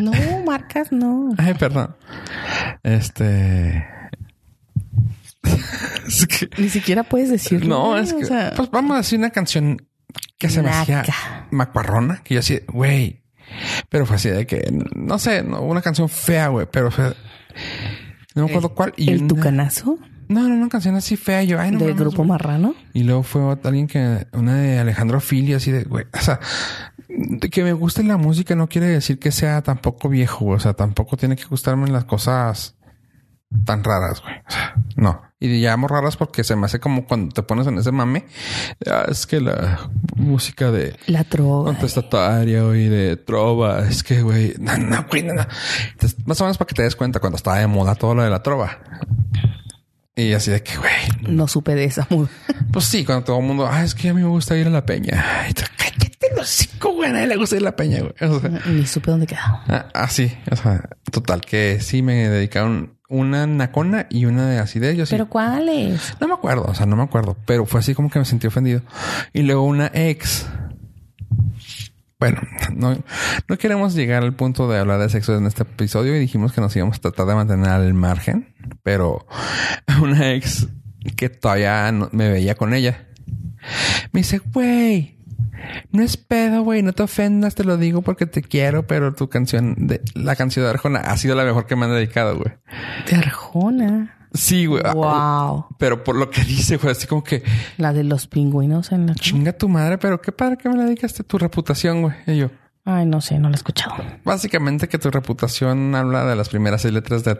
No, marcas, no. Ay, perdón. Este. es que. Ni siquiera puedes decirlo. No, güey, es que. o sea, pues vamos a decir una canción que se me hacía macuarrona, que yo así, güey. Pero fue así de que, no sé, no, una canción fea, güey, pero fue. No me acuerdo cuál. Y el una- tucanazo No, no, una canción así fea. Yo, ay, no del grupo marrano. Y luego fue alguien que, una de Alejandro Fili, así de, güey, o sea, que me guste la música no quiere decir que sea tampoco viejo, güey. o sea, tampoco tiene que gustarme las cosas tan raras, güey. O sea, no. Y llamo raras porque se me hace como cuando te pones en ese mame, es que la música de La droga. contestataria y de trova, es que, güey, no, no, güey, no, no. Entonces, más o menos para que te des cuenta cuando estaba de moda todo lo de la trova. Y así de que, güey, No supe de esa. mu- pues sí, cuando todo el mundo, ah, es que a mí me gusta ir a la peña. Cállate los hocico, güey, a nadie le gusta ir a la peña, güey. O sea, Ni supe dónde quedaba. ah, ah, sí, o sea, total, que sí me dedicaron una nacona y una de acidez. Yo sí. ¿Pero cuáles? No me acuerdo, o sea, no me acuerdo, pero fue así como que me sentí ofendido. Y luego una ex. Bueno, no, no queremos llegar al punto de hablar de sexo en este episodio y dijimos que nos íbamos a tratar de mantener al margen, pero una ex que todavía no- me veía con ella. Me dice, güey, no es pedo, güey, no te ofendas, te lo digo porque te quiero, pero tu canción de la canción de Arjona ha sido la mejor que me han dedicado, güey. De Arjona. Sí, güey. ah, Wow. Pero por lo que dice, güey, así como que La de los pingüinos en la. chinga tu madre, pero qué padre que me la dedicaste tu reputación, güey. Y yo, Ay, no sé, no la he escuchado. básicamente que tu reputación habla de las primeras seis letras de,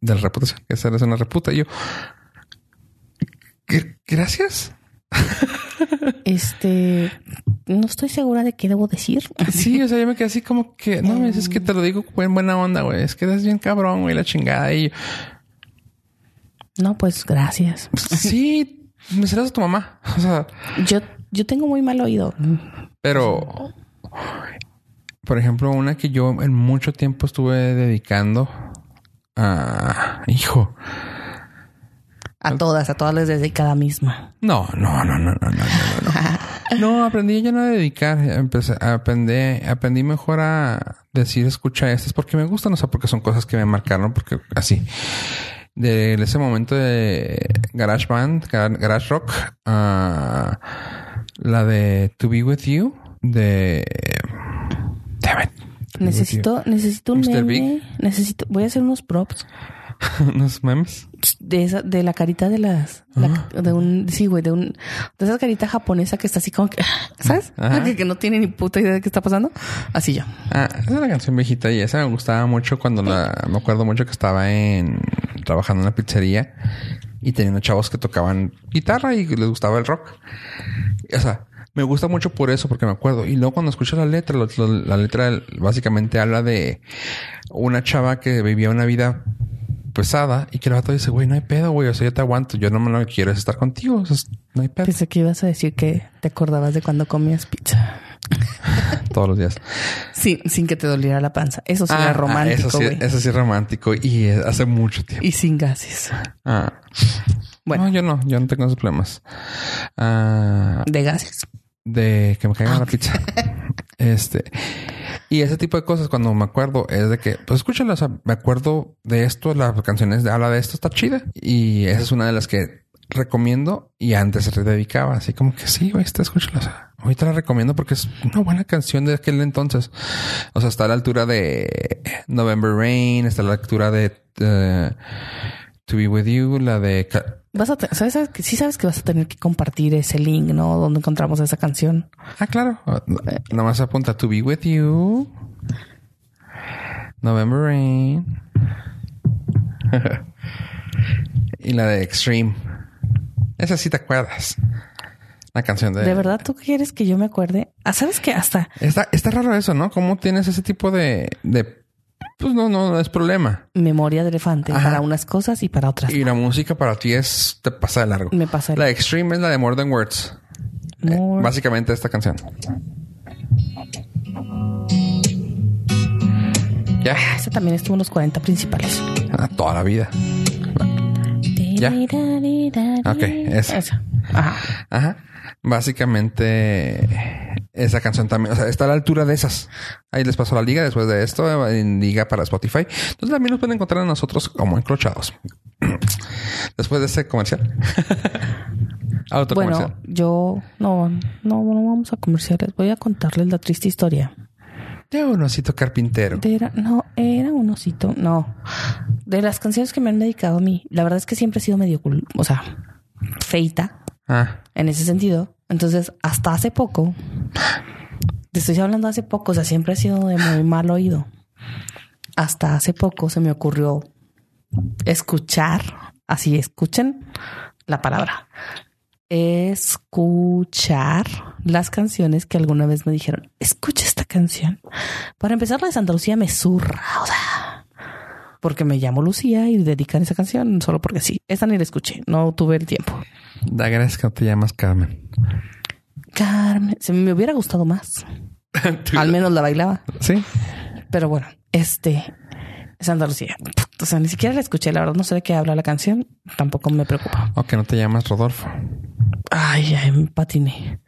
de la reputación, que eres una reputa. Y yo, "¿Gr- gracias. Este. No estoy segura de qué debo decir. Sí, o sea, yo me quedé así como que, no, es que te lo digo en buena onda, güey. Es que eres bien cabrón, güey, la chingada. Y yo, No, pues gracias. sí, me serás a tu mamá. O sea, Yo, yo tengo muy mal oído. Pero, por ejemplo, una que yo en mucho tiempo estuve dedicando a... Hijo. A todas, a todas les dedicada misma. No, no, no, no, no, no, no, no. No, aprendí ya no a dedicar. Empecé, aprendí, aprendí mejor a decir escucha estas porque me gustan, o sea, porque son cosas que me marcaron, porque así. De ese momento de Garage Band, Gar- Garage Rock, a la de To Be With You, de... Damn it. Necesito, necesito un Mr. meme. Big. Necesito, voy a hacer unos props Unos memes. de esa, de la carita de las, la- de un, sí, güey, de un, de esa carita japonesa que está así como que, ¿sabes? Que, que no tiene ni puta idea de qué está pasando. Así yo. Ah, esa es una canción viejita y esa me gustaba mucho cuando la... Me acuerdo mucho que estaba en... Trabajando en una pizzería y unos chavos que tocaban guitarra y les gustaba el rock. O sea, me gusta mucho por eso, porque me acuerdo. Y luego cuando escucho la letra, la letra básicamente habla de una chava que vivía una vida pesada y que el vato dice, güey, no hay pedo, güey. O sea, yo te aguanto. Yo no me lo que quiero es estar contigo. O sea, no hay pedo. Pensé que ibas a decir que te acordabas de cuando comías pizza. todos los días. Sin, sin que te doliera la panza. Eso sí Ah, era ah, romántico, eso sí, eso sí es romántico y hace mucho tiempo. Y sin gases. Ah. Bueno. No, yo no, yo no tengo esos problemas. Ah, De gases. de que me caiga la pizza. Este. Y ese tipo de cosas, cuando me acuerdo, es de que, pues escúchala, o sea, me acuerdo de esto, las canciones habla de esto, está chida. Y esa es una de las que recomiendo y antes se dedicaba, así como que sí, güey, está escúchala. O sea, ahorita la recomiendo porque es una buena canción de aquel entonces. O sea, está a la altura de November Rain, está a la altura de eh, To Be With You, la de Vas a ¿sabes, sabes que sí sabes que vas a tener que compartir ese link, ¿no? Donde encontramos esa canción. Ah, claro. Nomás apunta To Be With You. November Rain. y la de Extreme. Esa sí te acuerdas. La canción de... ¿De verdad tú quieres que yo me acuerde? Ah, ¿sabes que Hasta Está, está raro eso, ¿no? ¿Cómo tienes ese tipo de... de... Pues no, no, no es problema. memoria de elefante Ajá. para unas cosas y para otras. Y la música para ti es... Te pasa de largo. Me pasa La de Extreme es la de More Than Words. Eh, básicamente esta canción. Ya. Esa también estuvo en los 40 principales. Ah, toda la vida. Ya. Ok, esa. Esa. Ajá. Ajá. Básicamente, esa canción también, o sea, está a la altura de esas. Ahí les paso la liga después de esto, en liga para Spotify. Entonces también nos pueden encontrar a nosotros como encrochados. después de ese comercial. Otro Bueno, comercial. yo no, no, no vamos a comerciales. Voy a contarles la triste historia. De un osito carpintero. Era, no, era un osito. No. De las canciones que me han dedicado a mí, la verdad es que siempre he sido medio, o sea, feita Ah, en ese sentido. Entonces, hasta hace poco, te estoy hablando hace poco, o sea, siempre he sido de muy mal oído. Hasta hace poco se me ocurrió escuchar, así escuchen la palabra, escuchar las canciones que alguna vez me dijeron, escucha esta canción. Para empezar, la de Santa Lucía me zurra, porque me llamo Lucía y dedican esa canción solo porque sí. Esta ni la escuché, no tuve el tiempo. da gracias que no te llamas Carmen. Carmen, se me hubiera gustado más. Al menos la bailaba. Sí. Pero bueno, este Santa Lucía. O sea, ni siquiera la escuché. La verdad, no sé de qué habla la canción. Tampoco me preocupa. O que no te llamas Rodolfo. Ay, ay, me patiné.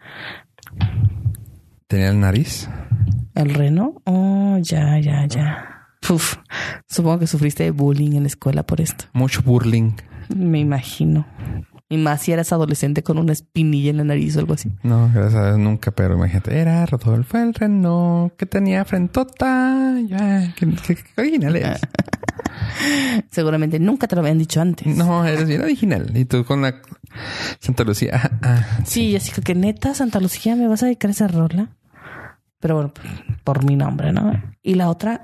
Tenía el nariz. ¿El reno? Oh, ya, ya, ya. Uf, supongo que sufriste de bullying en la escuela por esto. Mucho burling. Me imagino. Y más si eras adolescente con una espinilla en la nariz o algo así. No, gracias a Dios nunca, pero imagínate, era Rodolfo el Reno que tenía frentota. Ya, original eres. Seguramente nunca te lo habían dicho antes. No, eres bien original. Y tú con la Santa Lucía. ah, ah. Sí, así que neta, Santa Lucía, ¿me vas a dedicar esa rola? Pero bueno, por mi nombre, ¿no? Y la otra,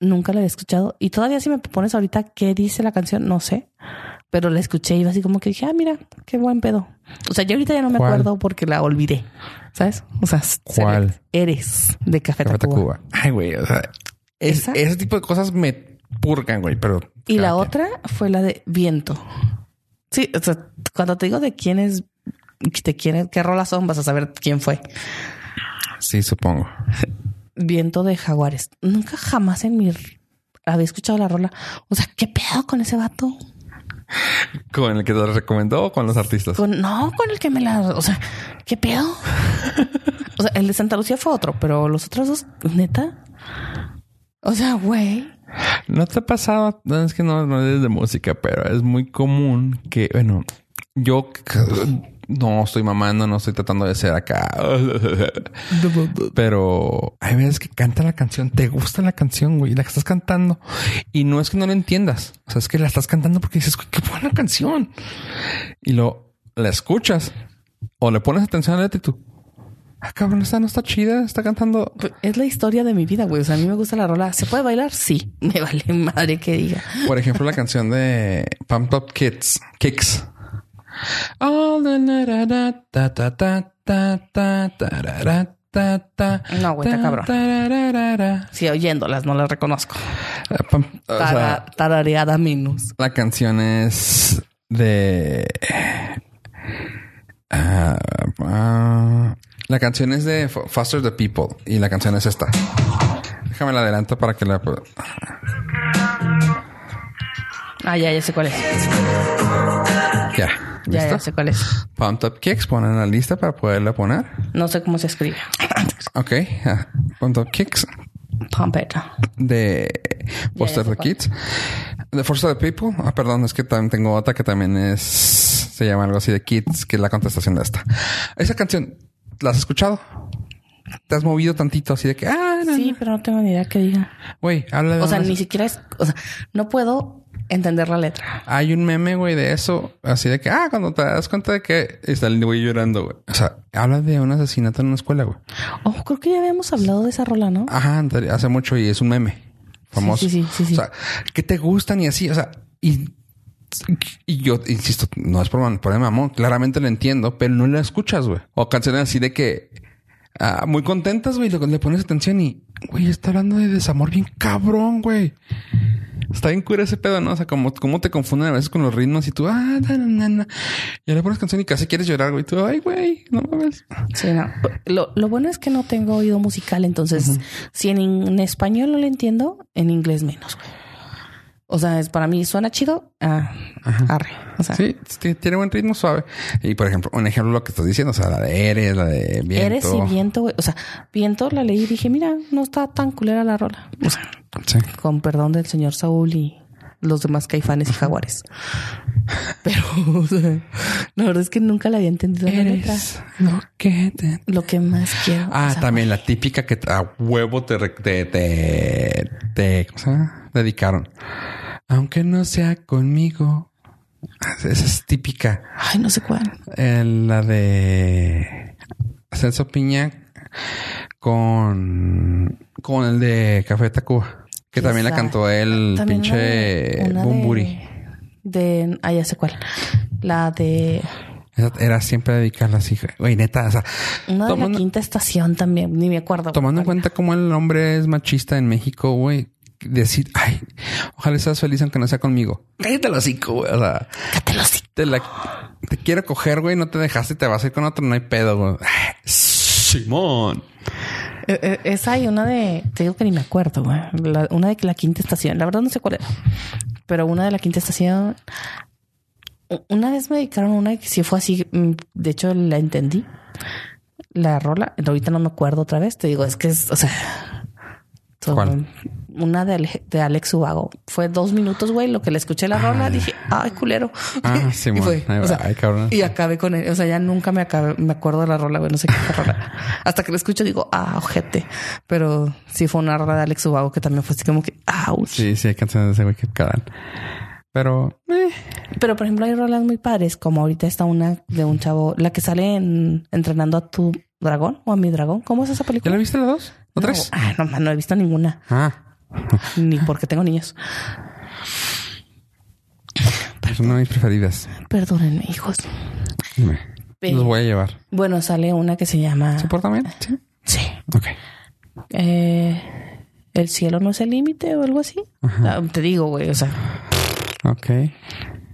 nunca la había escuchado. Y todavía si me pones ahorita qué dice la canción, no sé. Pero la escuché y así como que dije, ah, mira, qué buen pedo. O sea, yo ahorita ya no me ¿Cuál? acuerdo porque la olvidé. ¿Sabes? O sea, ¿Cuál? Eres de Café, Café Tacuba. Tacuba. Ay, güey. O sea, ese tipo de cosas me purgan, güey, pero. Y la otra fue la de Viento. Sí, o sea, cuando te digo de quién es, de quién qué rolas son, vas a saber quién fue. Sí, supongo. Viento de Jaguares. Nunca jamás en mi había escuchado la rola. O sea, ¿qué pedo con ese vato? ¿Con el que te recomendó o con los artistas? Con, no, con el que me la... O sea, ¿qué pedo? O sea, el de Santa Lucía fue otro, pero los otros dos, neta. O sea, güey. ¿No te ha pasado? No, es que no, no es de música, pero es muy común que, bueno, yo no estoy mamando, no estoy tratando de ser acá. Pero hay veces que canta la canción, te gusta la canción, güey, la que estás cantando. Y no es que no lo entiendas. O sea, es que la estás cantando porque dices, "Güey, qué buena canción. Y lo la escuchas o le pones atención a la letra y tú, ah, cabrón, esta no está chida, está cantando. Es la historia de mi vida, güey. O sea, a mí me gusta la rola. ¿Se puede bailar? Sí. Me vale madre que diga. Por ejemplo, la canción de Pump Up Kids, Kicks. All the na- da- da- ta- ta- ta- ta- ta- tarara- ta- ta- No, güey, está cabrón. Sí, oyéndolas, no las reconozco. O sea, tarareada menos. la canción es de... ah, ah, La canción es de Faster the People y la canción es esta. Déjame la adelanto para que la... Ah, ya, ya sé cuál es. Ya. Ya, ¿Listo? ya sé cuál es. Pumped Up Kicks, ponen la lista para poderla poner. No sé cómo se escribe. Ok. ah, Pumped Up Kicks Pump it. de Foster sé the. Kids. De Foster the People. Ah, perdón, es que también tengo otra que también es... Se llama algo así de Kids, que es la contestación de esta. Esa canción, ¿la has escuchado? ¿Te has movido tantito así de que... Ah, no, Sí, pero no tengo ni idea qué diga. Güey, habla de O sea, ni siquiera es... O sea, no puedo entender la letra. Hay un meme, güey, de eso. Así de que, ah, cuando te das cuenta de que está el güey llorando, güey. O sea, habla de un asesinato en una escuela, güey. Oh, creo que ya habíamos hablado de esa rola, ¿no? Ajá, hace mucho y es un meme famoso. Sí, sí, sí, sí, sí. O sea, que te gustan y así, o sea, y, y yo insisto, no es por, por mamón, claramente lo entiendo, pero no la escuchas, güey. O canciones así de que ah, muy contentas, güey, le, le pones atención y, güey, está hablando de desamor bien cabrón, güey. Está bien cura ese pedo, ¿no? O sea, como, como te confunden a veces con los ritmos y tú, ah, na, na. Y le pones canción y casi quieres llorar, güey. Tú, ay, güey, no mames. Sí, no. Lo, lo bueno es que no tengo oído musical, entonces, si en, en español no le entiendo, en inglés menos, güey. O sea, es para mí suena chido. Ah, arre. O sea, Sí, sí, tiene buen ritmo suave. Y por ejemplo, un ejemplo lo que estás diciendo, o sea, la de Eres, la de Viento. Eres y viento, güey. O sea, viento la leí y dije, mira, no está tan culera la rola. O sea, Sí. con perdón del señor Saúl y los demás caifanes y jaguares. Pero, o sea, la verdad es que nunca la había entendido. Eres lo que te... Lo que más quiero. Ah, o sea, también la típica que a huevo te, te, te, te- ¿cómo se llama? Dedicaron. Aunque no sea conmigo. Ah, Esa es típica. Ay, no sé cuál. Eh, la de Celso Piña con, con el de Café Tacuba. Que también la cantó el También pinche una de- una Bumburi. De, de- ah, ya sé cuál. La de Era siempre dedicarla así. Güey, neta, o sea, una de la tomando, quinta estación también, ni me acuerdo. tomando en cuenta cómo el hombre es machista en México, güey. Decir, ay, ojalá seas feliz aunque no sea conmigo. Cállate el hocico, güey. O sea, Cállate los hocico. te la te quiero coger, güey, no te dejaste, te vas a ir con otro, no hay pedo, güey. Simón. Eh, eh, Esa y una de, te digo que ni me acuerdo, güey. La- una de la quinta estación. La verdad no sé cuál era. Pero una de la quinta estación. Una vez me dedicaron una que sí fue así. mm, De hecho, la entendí. La rola. Ahorita no me acuerdo otra vez. Te digo, es que es, o sea. todo- ¿Cuál? Una de, Ale- de Alex Ubago. Fue dos minutos, güey. Lo que le escuché la rola, dije, ay, culero. Ah, Y Simón. fue, o sea, Ay, cabrón. y acabé con él. O sea, ya nunca me acabé, me acuerdo de la rola, güey. No sé qué fue la rola. Hasta que la escucho digo, ah, ojete. Pero sí fue una rola de Alex Ubago que también fue así como que, ouch. Sí, sí, hay canciones de ese güey que cagan. Pero, eh, Pero por ejemplo, hay rolas muy padres, como ahorita está una de un chavo, la que sale en Entrenando a tu dragón o a mi dragón. ¿Cómo es esa ¿ya película? la viste las dos? ¿O No, tres? ah, no, no he visto ninguna. Ah, Ni porque tengo niños. es una de mis preferidas. Perdónenme, hijos. Dime. Los voy a llevar. Bueno, sale una que se llama. ¿Se bien? Sí. Sí. Ok. Eh, el cielo no es el límite o algo así. Ah, te digo, güey, o sea, Ok.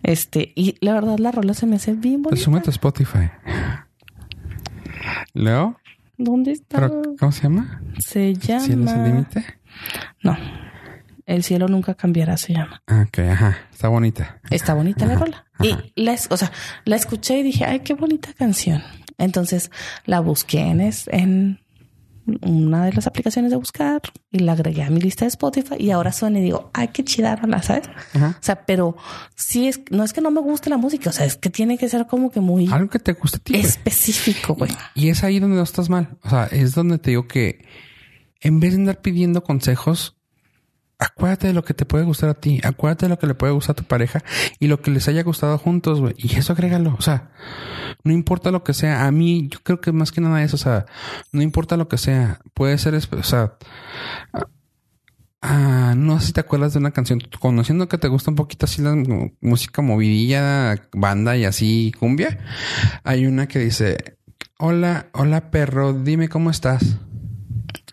este, y la verdad la rola se me hace bien Pues bonita. súmete a Spotify. Leo, ¿Dónde está? ¿pero cómo se llama? Se llama. ¿Cielo es el límite? No. El cielo nunca cambiará, se llama. Ok, ajá. Está bonita. Está bonita la rola. Y ajá. la, o sea, la escuché y dije, ay, qué bonita canción. Entonces la busqué en, es- en una de las aplicaciones de buscar y la agregué a mi lista de Spotify y ahora suena y digo, ay, qué chida rola, ¿sabes? Ajá. O sea, pero sí es, no es que no me guste la música, o sea, es que tiene que ser como que muy Algo que te guste a ti, güey. específico, güey. Y es ahí donde no estás mal. O sea, es donde te digo que en vez de andar pidiendo consejos, acuérdate de lo que te puede gustar a ti. Acuérdate de lo que le puede gustar a tu pareja y lo que les haya gustado juntos, güey. Y eso agrégalo. O sea, no importa lo que sea. A mí, yo creo que más que nada eso, o sea, no importa lo que sea. Puede ser, o sea, ah, no sé si te acuerdas de una canción, conociendo que te gusta un poquito así la música movidilla, banda y así cumbia. Hay una que dice, hola, hola perro, dime cómo estás.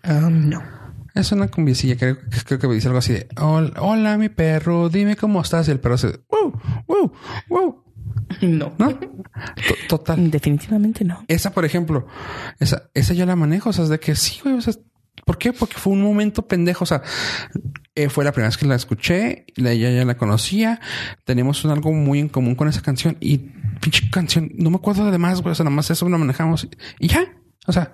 Um, no. Es una cumbiecilla, creo, creo que me dice algo así de, hola, hola mi perro, dime cómo estás. Y el perro se, wow, wow, wow. No. ¿No? To- Total. Definitivamente no. Esa, por ejemplo, esa, esa yo la manejo. O sea, es de que sí, güey. O sea, ¿por qué? Porque fue un momento pendejo. O sea, eh, fue la primera vez que la escuché. La, ella ya la conocía. Tenemos un- algo muy en común con esa canción. Y pinche canción, no me acuerdo de más, güey. O sea, nada más eso lo manejamos y ya. O sea,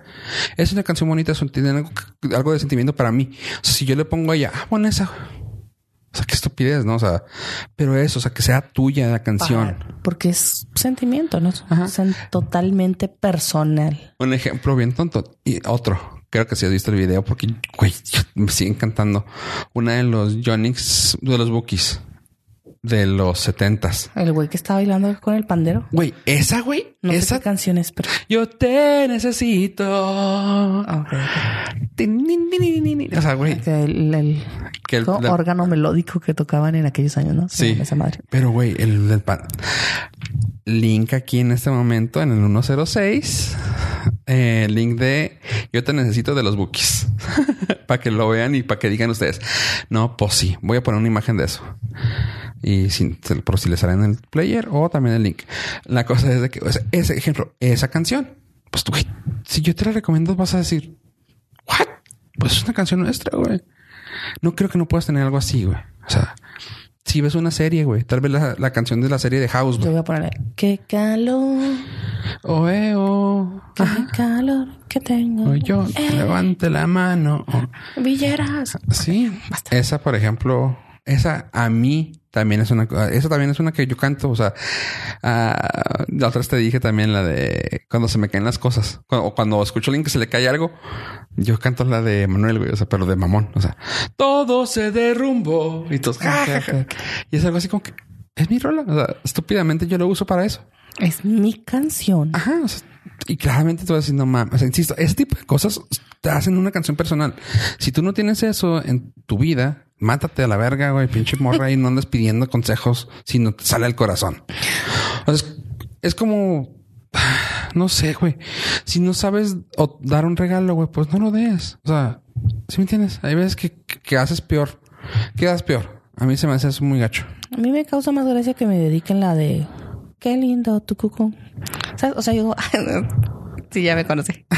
es una canción bonita. Tiene algo, algo de sentimiento para mí. O sea, si yo le pongo a ella, ah, bueno, esa. O sea, qué estupidez, ¿no? O sea, pero eso, o sea, que sea tuya la canción. Porque es sentimiento, ¿no? Es Ajá. totalmente personal. Un ejemplo bien tonto. Y otro. Creo que si has visto el video porque, güey, me sigue encantando. Una de los Jonix, de los Bookies de los setentas. El güey que está bailando con el pandero. Güey, esa, güey, No sé esa. qué canción es, pero... Yo te necesito. Ah, ok, ok. Tin, nin, nin, nin, nin, nin. O sea, güey, el, el- que el- todo la- órgano melódico que tocaban en aquellos años, ¿no? Sí. Esa madre. Pero, güey, el, el pan- link aquí en este momento en el 106. eh, link de yo te necesito de los bookies para que lo vean y para que digan ustedes. No, pues sí, voy a poner una imagen de eso. Y sin, por si les sale en el player o también el link. La cosa es de que ese ejemplo, esa canción, pues tú, si yo te la recomiendo, vas a decir, what? Pues es una canción nuestra, güey. No creo que no puedas tener algo así, güey. O sea, si ves una serie, güey, tal vez la, la canción de la serie de House, Yo güey. voy a ponerle... Qué calor, Oh, eh, oh. qué calor que tengo. O yo, Eh, levante la mano. Oh. Villeras. Sí, esa, por ejemplo, esa a mí también es una, esa también es una que yo canto. O sea, ah, la otra vez te dije también la de cuando se me caen las cosas o cuando escucho a alguien que se le cae algo. Yo canto la de Manuel, güey, o sea, pero de mamón. O sea, todo se derrumbó y todos, ja, ja, ja. y es algo así como que es mi rola. O sea, estúpidamente yo lo uso para eso. Es mi canción. Ajá. o sea, y claramente a decir, no mames. O sea, insisto, ese tipo de cosas te hacen una canción personal. Si tú no tienes eso en tu vida, mátate a la verga, güey, pinche morra y no andes pidiendo consejos si no te sale el corazón. O sea, es, como, no sé, güey. Si no sabes o dar un regalo, güey, pues no lo des. O sea, ¿sí me entiendes? Hay veces que, que, que haces peor. Quedas peor. A mí se me hace eso muy gacho. A mí me causa más gracia que me dediquen la de qué lindo tu cuco. O sea, yo sí ya me conocí.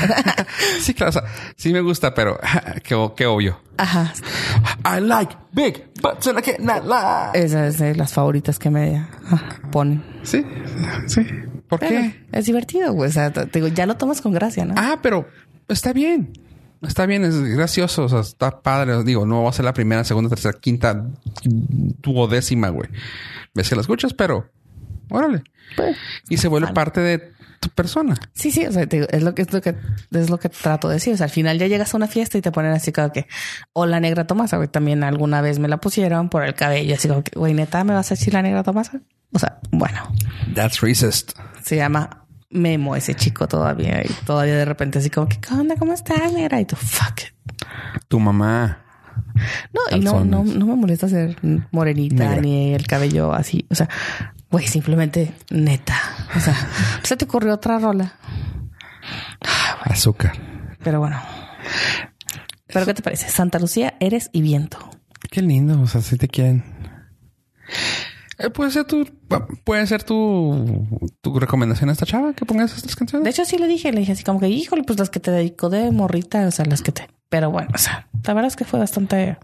Sí, claro. O sea, sí me gusta, pero qué, qué obvio. Ajá. I like big butts and I cannot lie. Esas es de las favoritas que me ponen. Sí, sí. ¿Por Pero qué? Es divertido, güey. O sea, te digo, ya lo tomas con gracia, ¿no? Ah, pero está bien. Está bien, es gracioso, o sea, está padre. Digo, no va a ser la primera, segunda, tercera, quinta, duodécima, güey. Ves que la escuchas, pero órale. Pues, Y se vuelve parte de tu persona. sí, sí. O sea, te digo, es lo que es lo que es lo que trato de decir. O sea, al final ya llegas a una fiesta y te ponen así como que o la negra Tomasa, güey. También alguna vez me la pusieron por el cabello, así como que, güey, neta, ¿me vas a decir la negra Tomasa? O sea, bueno, That's racist. se llama Memo ese chico todavía. Y todavía de repente así como que, ¿qué onda? ¿Cómo estás, negra? Y tú, fuck. it. Tu mamá. No, y no, no, no me molesta ser morenita Negra. ni el cabello así. O sea, güey, simplemente neta. O sea, se te ocurrió otra rola. Azúcar. Pero bueno. ¿Pero qué te parece? Santa Lucía, eres y viento. Qué lindo, o sea, si te quieren. Eh, puede ser tu, puede ser tu, tu recomendación a esta chava que pongas estas canciones. De hecho, sí le dije, le dije así como que, híjole, pues las que te dedico de morrita, o sea, las que te. Pero bueno, o sea, la verdad es que fue bastante.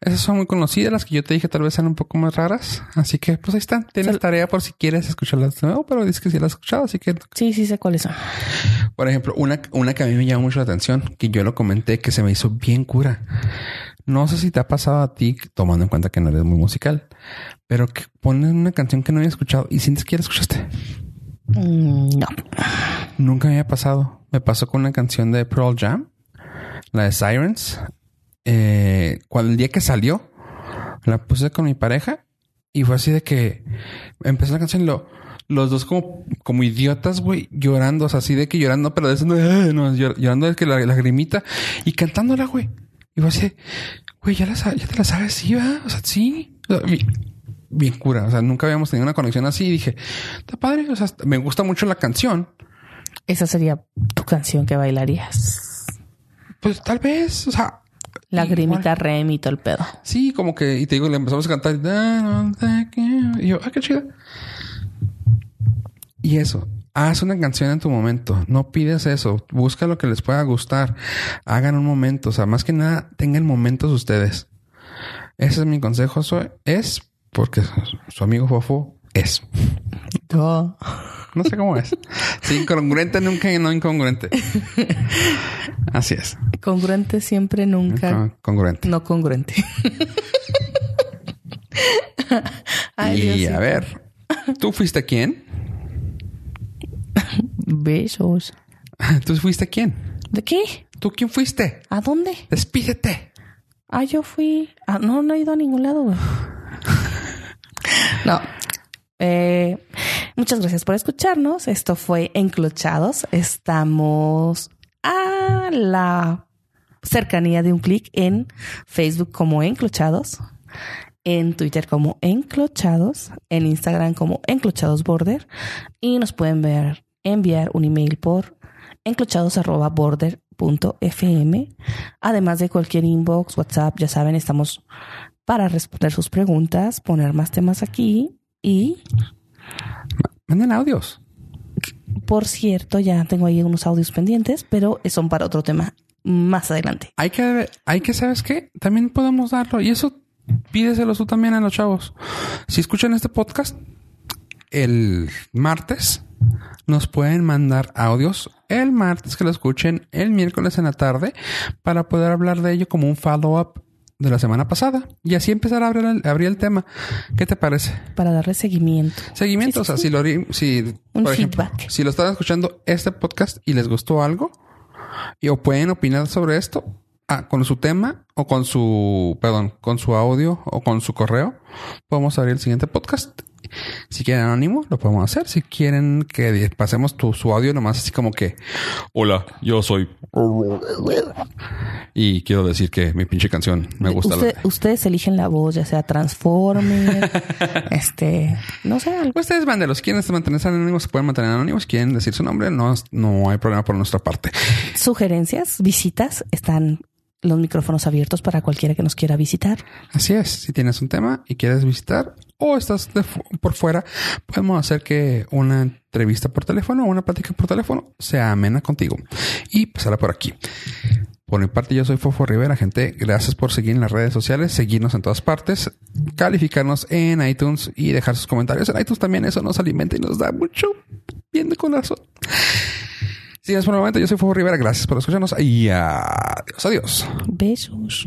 Esas son muy conocidas, las que yo te dije tal vez eran un poco más raras. Así que pues ahí están. Tienes Sal- tarea por si quieres escucharlas de nuevo, pero dices que sí las has escuchado. Así que, Sí, sí sé cuáles son. por ejemplo, una, una que a mí me llama mucho la atención, que yo lo comenté, que se me hizo bien cura. No sé si te ha pasado a ti, tomando en cuenta que no eres muy musical, pero que pones una canción que no había escuchado y sientes que ya la escuchaste. Mm, no. Nunca me había pasado. Me pasó con una canción de Pearl Jam, la de Sirens. Eh, cuando el día que salió, la puse con mi pareja y fue así de que empezó la canción y lo, los dos como, como idiotas, güey, llorando, o sea, así de que llorando, pero de eso no, "Ah", no, llor- llorando de que la lagrimita y cantándola, güey. Y fue así, güey, ya, la, ya te la sabes, sí, va, o sea, sí. O sea, bien, bien cura, o sea, nunca habíamos tenido una conexión así y dije, está padre, o sea, me gusta mucho la canción. Esa sería tu canción que bailarías. Pues tal vez, o sea, Lagrimita, rem y todo el pedo. sí, como que, y te digo, le empezamos a cantar, y yo, ah, qué chido. Y eso, haz una canción en tu momento. No pides eso. Busca lo que les pueda gustar. Hagan un momento. O sea, más que nada, tengan momentos ustedes. Ese es mi consejo. Soy, es porque su amigo Fofo es. No sé cómo es. Incongruente nunca y no incongruente. Así es. Congruente siempre, nunca. congruente. No congruente. y a ver, ¿tú fuiste quién? Besos. ¿Tú fuiste quién? ¿De qué? ¿Tú quién fuiste? ¿A dónde? Despídete. Ah, yo fui. Ah, no, no he ido a ningún lado, güey. no. Eh, muchas gracias por escucharnos. Esto fue Enclochados. Estamos a la cercanía de un clic en Facebook como Enclochados, en Twitter como Enclochados, en Instagram como Enclochados Border y nos pueden ver, enviar un email por enclochados.border.fm. Además de cualquier inbox, WhatsApp, ya saben, estamos para responder sus preguntas, poner más temas aquí y... Manden audios. Por cierto, ya tengo ahí unos audios pendientes, pero son para otro tema más adelante. Hay que, hay que, ¿sabes qué? También podemos darlo. Y eso pídeselo tú también a los chavos. Si escuchan este podcast el martes, nos pueden mandar audios el martes que lo escuchen el miércoles en la tarde para poder hablar de ello como un follow-up de la semana pasada y así empezar a abrir el, abrir el tema. ¿Qué te parece? Para darle seguimiento. Seguimiento, o sea, si lo si por ejemplo, si lo están escuchando este podcast y les gustó algo y o pueden opinar sobre esto ah, con su tema o con su, perdón, con su audio o con su correo, podemos abrir el siguiente podcast si quieren anónimo, lo podemos hacer. Si quieren que pasemos tu, su audio nomás así como que, hola, yo soy... Y quiero decir que mi pinche canción me gusta. Ustedes eligen la voz, ya sea Transformer, este, no sé. Algo. Ustedes mándelos. Quieren mantenerse anónimos, se pueden mantener anónimos. Quieren decir su nombre, no, no hay problema por nuestra parte. Sugerencias, visitas, están los micrófonos abiertos para cualquiera que nos quiera visitar. Así es. Si tienes un tema y quieres visitar o estás por fuera, podemos hacer que una entrevista por teléfono o una plática por teléfono sea amena contigo y pasará por aquí. Por mi parte, yo soy Fofo Rivera, gente. Gracias por seguir en las redes sociales, seguirnos en todas partes, calificarnos en iTunes y dejar sus comentarios en iTunes también. Eso nos alimenta y nos da mucho bien de corazón. Sin más por el momento, yo soy Fofo Rivera. Gracias por escucharnos y adiós. Adiós. Besos.